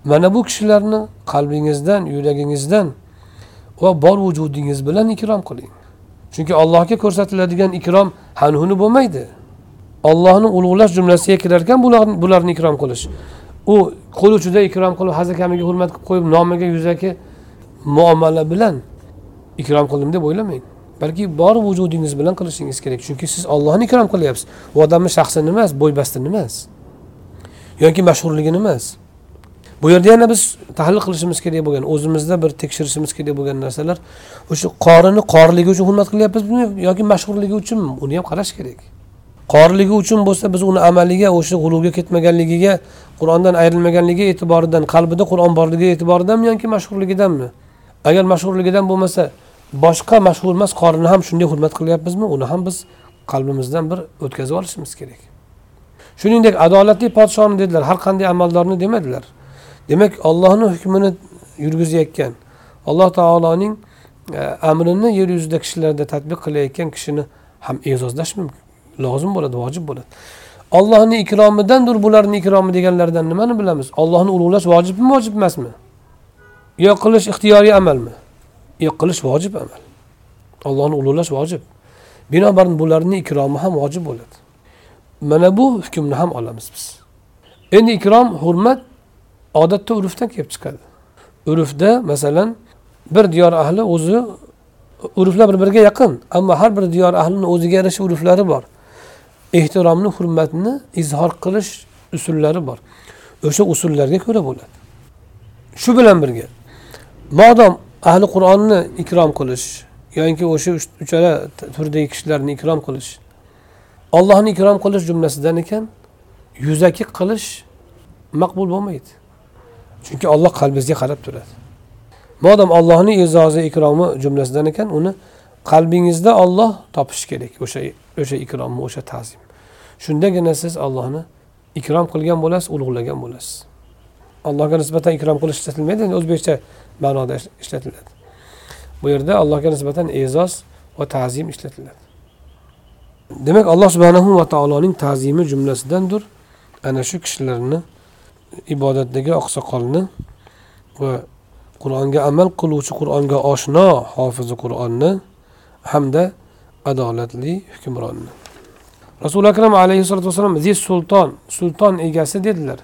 mana bu kishilarni qalbingizdan yuragingizdan va bor vujudingiz bilan ikrom qiling. Chunki allohga ko'rsatiladigan ikrom hanhuni bo'lmaydi. Ollohni ulug'lash jumlasiga kirar ekan bularni bularni ikrom qilish. U qo'l uchida ikrom qilib hazakamiga hurmat qilib qo'yib nomiga yuzaki muomala bilan ikrom qildim deb o'ylamang. Balki bor vujudingiz bilan qilishingiz kerak. Chunki siz ollohni ikrom qilyapsiz. U odamni shaxsini emas bo'ybastini emas. Yoki mashhurligini emas bu yerda yana biz tahlil qilishimiz kerak bo'lgan o'zimizda bir tekshirishimiz kerak bo'lgan narsalar o'sha qorini qorligi uchun hurmat qilyapmizmi yoki mashhurligi uchunmi uni ham qarash kerak. Qorligi uchun bo'lsa biz uni amaliga o'sha g'uluvga ketmaganligiga qur'ondan ayrilmaganligi e'tiboridan qalbida qur'on borligi e'tiboridanmi yoki mashhurligidanmi? Agar mashhurligidan bo'lmasa boshqa mashhur emas qorini ham shunday hurmat qilyapmizmi? Uni ham biz qalbimizdan bir o'tkazib olishimiz kerak. Shuningdek adolatli podshoni dedilar har qanday amaldorni demadilar. Demak ollohni hukmini yurgizayotgan alloh taoloning e, amrini yer yuzida kishilarda tadbiq qilayotgan kishini ham e'zozlash mumkin lozim bo'ladi vojib bo'ladi. Ollohni ikromidandir bularni ikromi deganlaridan nimani bilamiz? Ollohni ulug'lash vojibmi vojib emasmi? Yo qilish ixtiyoriy amalmi? Yo qilish vojib amal. Ollohni ulug'lash vojib. Binobarin bularni ikromi ham vojib bo'ladi. Mana bu hukmni ham olamiz biz. Endi ikrom hurmat odatda urfdan kelib chiqadi. Urfda masalan bir diyor ahli o'zi urflar bir biriga yaqin ammo har bir diyor ahlini o'ziga yarasha urflari bor. Ehtiromni hurmatni izhor qilish usullari bor. O'sha usullarga ko'ra bo'ladi. Shu bilan birga modom ahli qur'onni ikrom qilish yoki o'sha uchala turdagi kishilarni ikrom qilish ollohni ikrom qilish jumlasidan ekan yuzaki qilish maqbul bo'lmaydi. Chunki olloh qalbingizga qarab turadi. Modam ollohni e'zozi ikromi jumlasidan ekan uni qalbingizda olloh topish kerak o'sha o'sha ikromni o'sha ta'zim. Shundagina siz ollohni ikrom qilgan bo'lasiz ulug'lagan bo'lasiz. Allohga nisbatan ikrom qilish ishlatilmaydi endi o'zbekcha ma'noda ishlatiladi. Bu yerda allohga nisbatan e'zoz va ta'zim ishlatiladi. Demak alloh subhanahu va taoloning ta'zimi jumlasidandir. Ana shu kishilarni ibodatdagi oqsoqolni va qur'onga amal qiluvchi qur'onga oshno hofizi qur'onni hamda adolatli hukmronni rasuli akram alayhissalotu vassalom ziz sulton sulton egasi dedilar.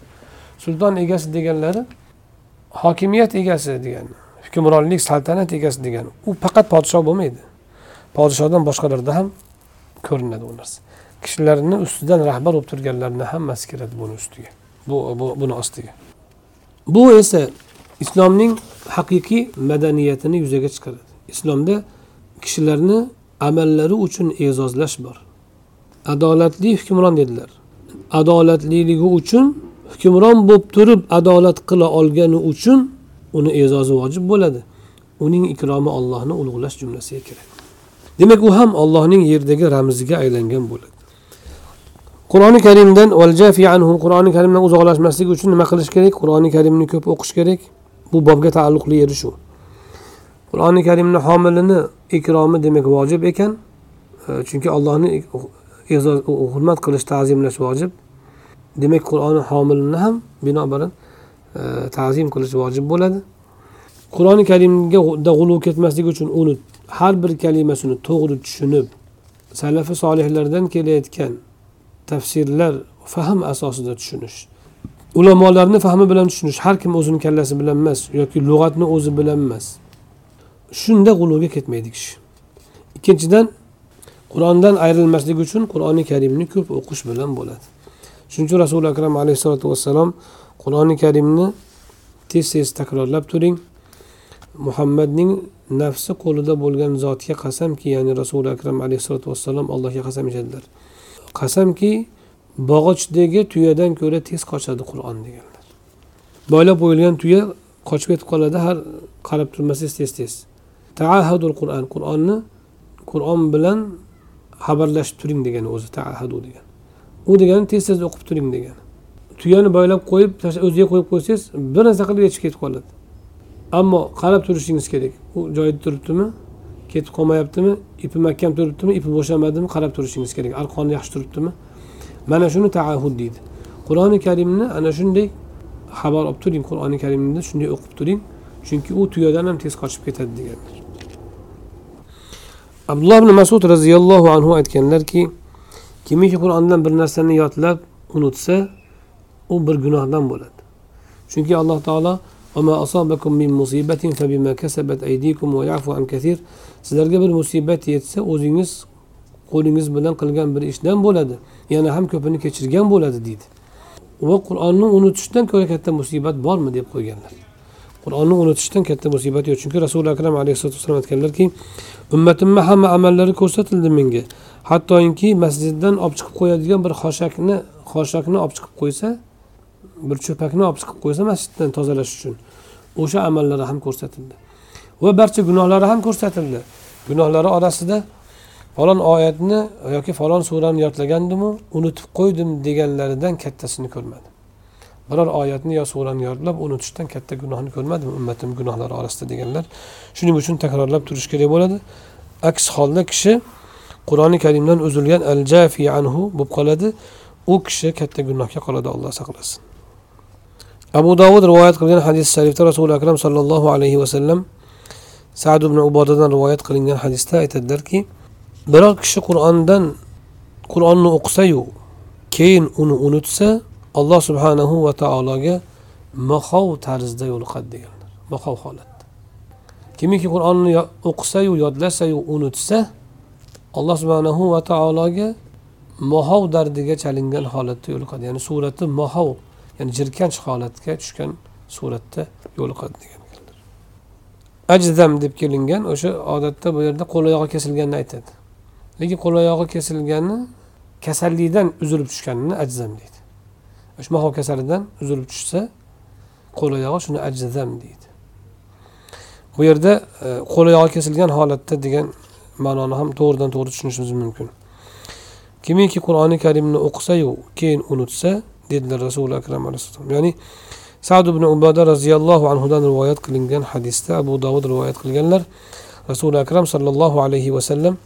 Sulton egasi deganlari hokimiyat egasi degani hukmronlik saltanat egasi degani u faqat podshoh bo'lmaydi. Podshohdan boshqalarda ham ko'rinadi u narsa. Kishilarni ustidan rahbar bo'lib turganlarni hammasi kiradi buni ustiga. Bu, bu buni ostiga. Bu esa islomning haqiqiy madaniyatini yuzaga chiqaradi. Islomda kishilarni amallari uchun e'zozlash bor. Adolatli hukmron dedilar. Adolatliligi uchun hukmron bo'lib turib adolat qila olgani uchun uni e'zozi vojib bo'ladi. Uning ikromi ollohni ulug'lash jumlasiga kiradi. Demak u ham ollohning yerdagi ramziga aylangan bo'ladi. Qur'oni karimdan qur'oni karimdan uzoqlashmaslik uchun nima qilish kerak? Qur'oni karimni ko'p o'qish kerak? Bu bobga taalluqli yeri shu. Qur'oni karimni homilini ikromi demak vojib ekan e, chunki allohni e'zoz hurmat qilish ta'zimlash vojib. Demak qur'oni homilini ham binobarin e, ta'zim qilish vojib bo'ladi. Qur'oni karimga g'uluv ketmaslik uchun uni har bir kalimasini to'g'ri tushunib salafi solihlardan kelayotgan tafsirlar fahm asosida tushunish ulamolarni fahmi bilan tushunish har kim o'zini kallasi bilan emas yoki lug'atni o'zi bilan emas shunda g'uluvga ketmaydi kishi. Ikkinchidan qur'ondan ayrilmaslik uchun qur'oni karimni ko'p o'qish bilan bo'ladi. Shuning uchun rasuli akram alayhissalotu vassalom qur'oni karimni tez tez takrorlab turing. Muhammadning nafsi qo'lida bo'lgan zotga qasamki ya'ni rasuli akram alayhissalotu vassalom allohga qasam ichadilar. Qasamki bog'ichdagi tuyadan ko'ra tez qochadi qur'on deganlar. Boylab qo'yilgan tuya qochib ketib qoladi har qarab turmasangiz tez tez. Taahadul qur'on qur'onni qur'on bilan xabarlashib turing degani o'zi taahadu degan. U degani tez tez o'qib turing degani. Tuyani boylab qo'yib o'ziga qo'yib qo'ysangiz bir narsa qilib yetishib ketib qoladi. Ammo qarab turishingiz kerak? U joyida turibdimi? Ketib qolmayaptimi? Ipi mahkam turibdimi? Ipi bo'shamadimi? Qarab turishingiz kerak. Arqoni yaxshi turibdimi? Mana shuni taahud deydi. Qur'oni karimni ana shunday xabar olib turing. Qur'oni karimni shunday o'qib turing. Chunki u tuyadan ham tez qochib ketadi deganlar abdulloh ibn masud roziyallohu anhu aytganlarki kimiki qur'ondan bir narsani yodlab unutsa u bir gunohdan bo'ladi. Chunki alloh taolo sizlarga bir musibat yetsa o'zingiz qo'lingiz bilan qilgan bir ishdan bo'ladi. Yana ham ko'pini kechirgan bo'ladi deydi. Va qur'onni unutishdan ko'ra katta musibat bormi deb qo'yganlar. Qur'onni unutishdan katta musibat yo'q. Chunki rasuli akram alayhisalotu vassalom aytganlarki ummatimni hamma amallari ko'rsatildi menga. Hattoki masjiddan olib chiqib qo'yadigan bir xoshakni xoshakni olib chiqib qo'ysa bir cho'pakni olib chiqib qo'ysa masjiddan tozalash uchun o'sha amallari ham ko'rsatildi va barcha gunohlari ham ko'rsatildi. Gunohlari orasida falon oyatni yoki falon surani yodlagandimu unutib qo'ydim deganlaridan kattasini ko'rmadim. Biror oyatni yo surani yodlab unutishdan katta gunohni ko'rmadim ummatim gunohlari orasida deganlar shuning uchun takrorlab turish kerak bo'ladi. Aks holda kishi qur'oni karimdan uzilgan al jafi anhu bo'lib qoladi. U kishi katta gunohga qoladi alloh saqlasin. Abu dovud rivoyat qilgan hadis sharifda rasuli akram sollallohu alayhi vasallam sad ibn ubodadan rivoyat qilingan hadisda aytadilarki biror kishi qur'ondan qur'onni o'qisayu keyin uni unutsa alloh subhanahu va taologa mahov tarzda yo'liqadi deganlar. Mahov holatda kimiki qur'onni o'qisayu yodlasayu unutsa alloh subhanahu va taologa mahov dardiga chalingan holatda yo'liqadi. Ya'ni surati mahov ya'ni jirkanch holatga tushgan suratda yo'liqadi degan ajdam deb kelingan o'sha odatda bu yerda qo'l oyog'i kesilganini aytadi. Lekin qo'l oyog'i kesilgani kasallikdan uzilib tushganini ajzam deydi. O'sha maho kasalidan uzilib tushsa qo'l oyog'i shuni ajzam deydi. Bu yerda e, qo'l oyog'i kesilgan holatda degan ma'noni ham to'g'ridan to'g'ri tushunishimiz mumkin. Kimiki qur'oni karimni o'qisayu keyin unutsa dedilar rasuli akram alayhissalom ya'ni sad ibn ubada roziyallohu anhudan rivoyat qilingan hadisda abu dovud rivoyat qilganlar. Rasuli akram sollallohu alayhi vasallam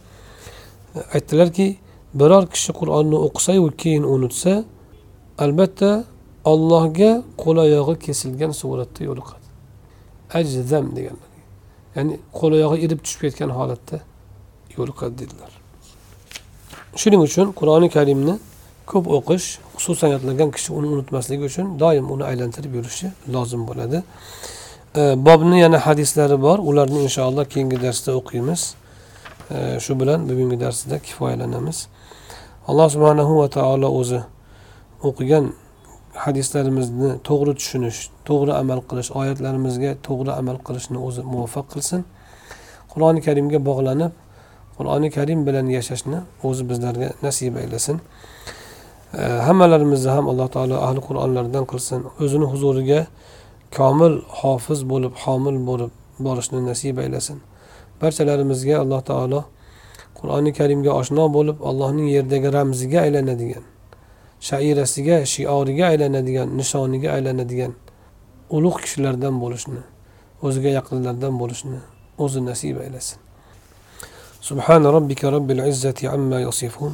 e, aytdilarki biror kishi qur'onni o'qisayu keyin unutsa albatta ollohga qo'l oyog'i kesilgan suratda yo'liqadi. Ajzam deganlar. Ya'ni qo'l oyog'i irib tushib ketgan holatda yo'liqadi dedilar. Shuning uchun qur'oni karimni ko'p o'qish xususan yodlagan kishi uni unutmasligi uchun doim uni aylantirib yurishi lozim bo'ladi. E, Bobni yana hadislari bor. Ularni inshaalloh keyingi darsda o'qiymiz. E, shu bilan bugungi darsda kifoyalanamiz. Alloh subhanahu va taolo o'zi o'qigan hadislarimizni to'g'ri tushunish to'g'ri amal qilish oyatlarimizga to'g'ri amal qilishni o'zi muvaffaq qilsin. Qur'oni karimga bog'lanib qur'oni karim bilan yashashni o'zi bizlarga nasib aylasin. hammalarimizni ham alloh taolo ahli qur'onlardan qilsin o'zini huzuriga komil hofiz bo'lib homil bo'lib borishni nasib aylasin barchalarimizga alloh taolo qur'oni karimga oshno bo'lib allohning yerdagi ramziga aylanadigan shairasiga shioriga aylanadigan nishoniga aylanadigan ulug' kishilardan bo'lishni o'ziga yaqinlardan bo'lishni o'zi nasib aylasin سبحان ربك رب العزة عما يصفون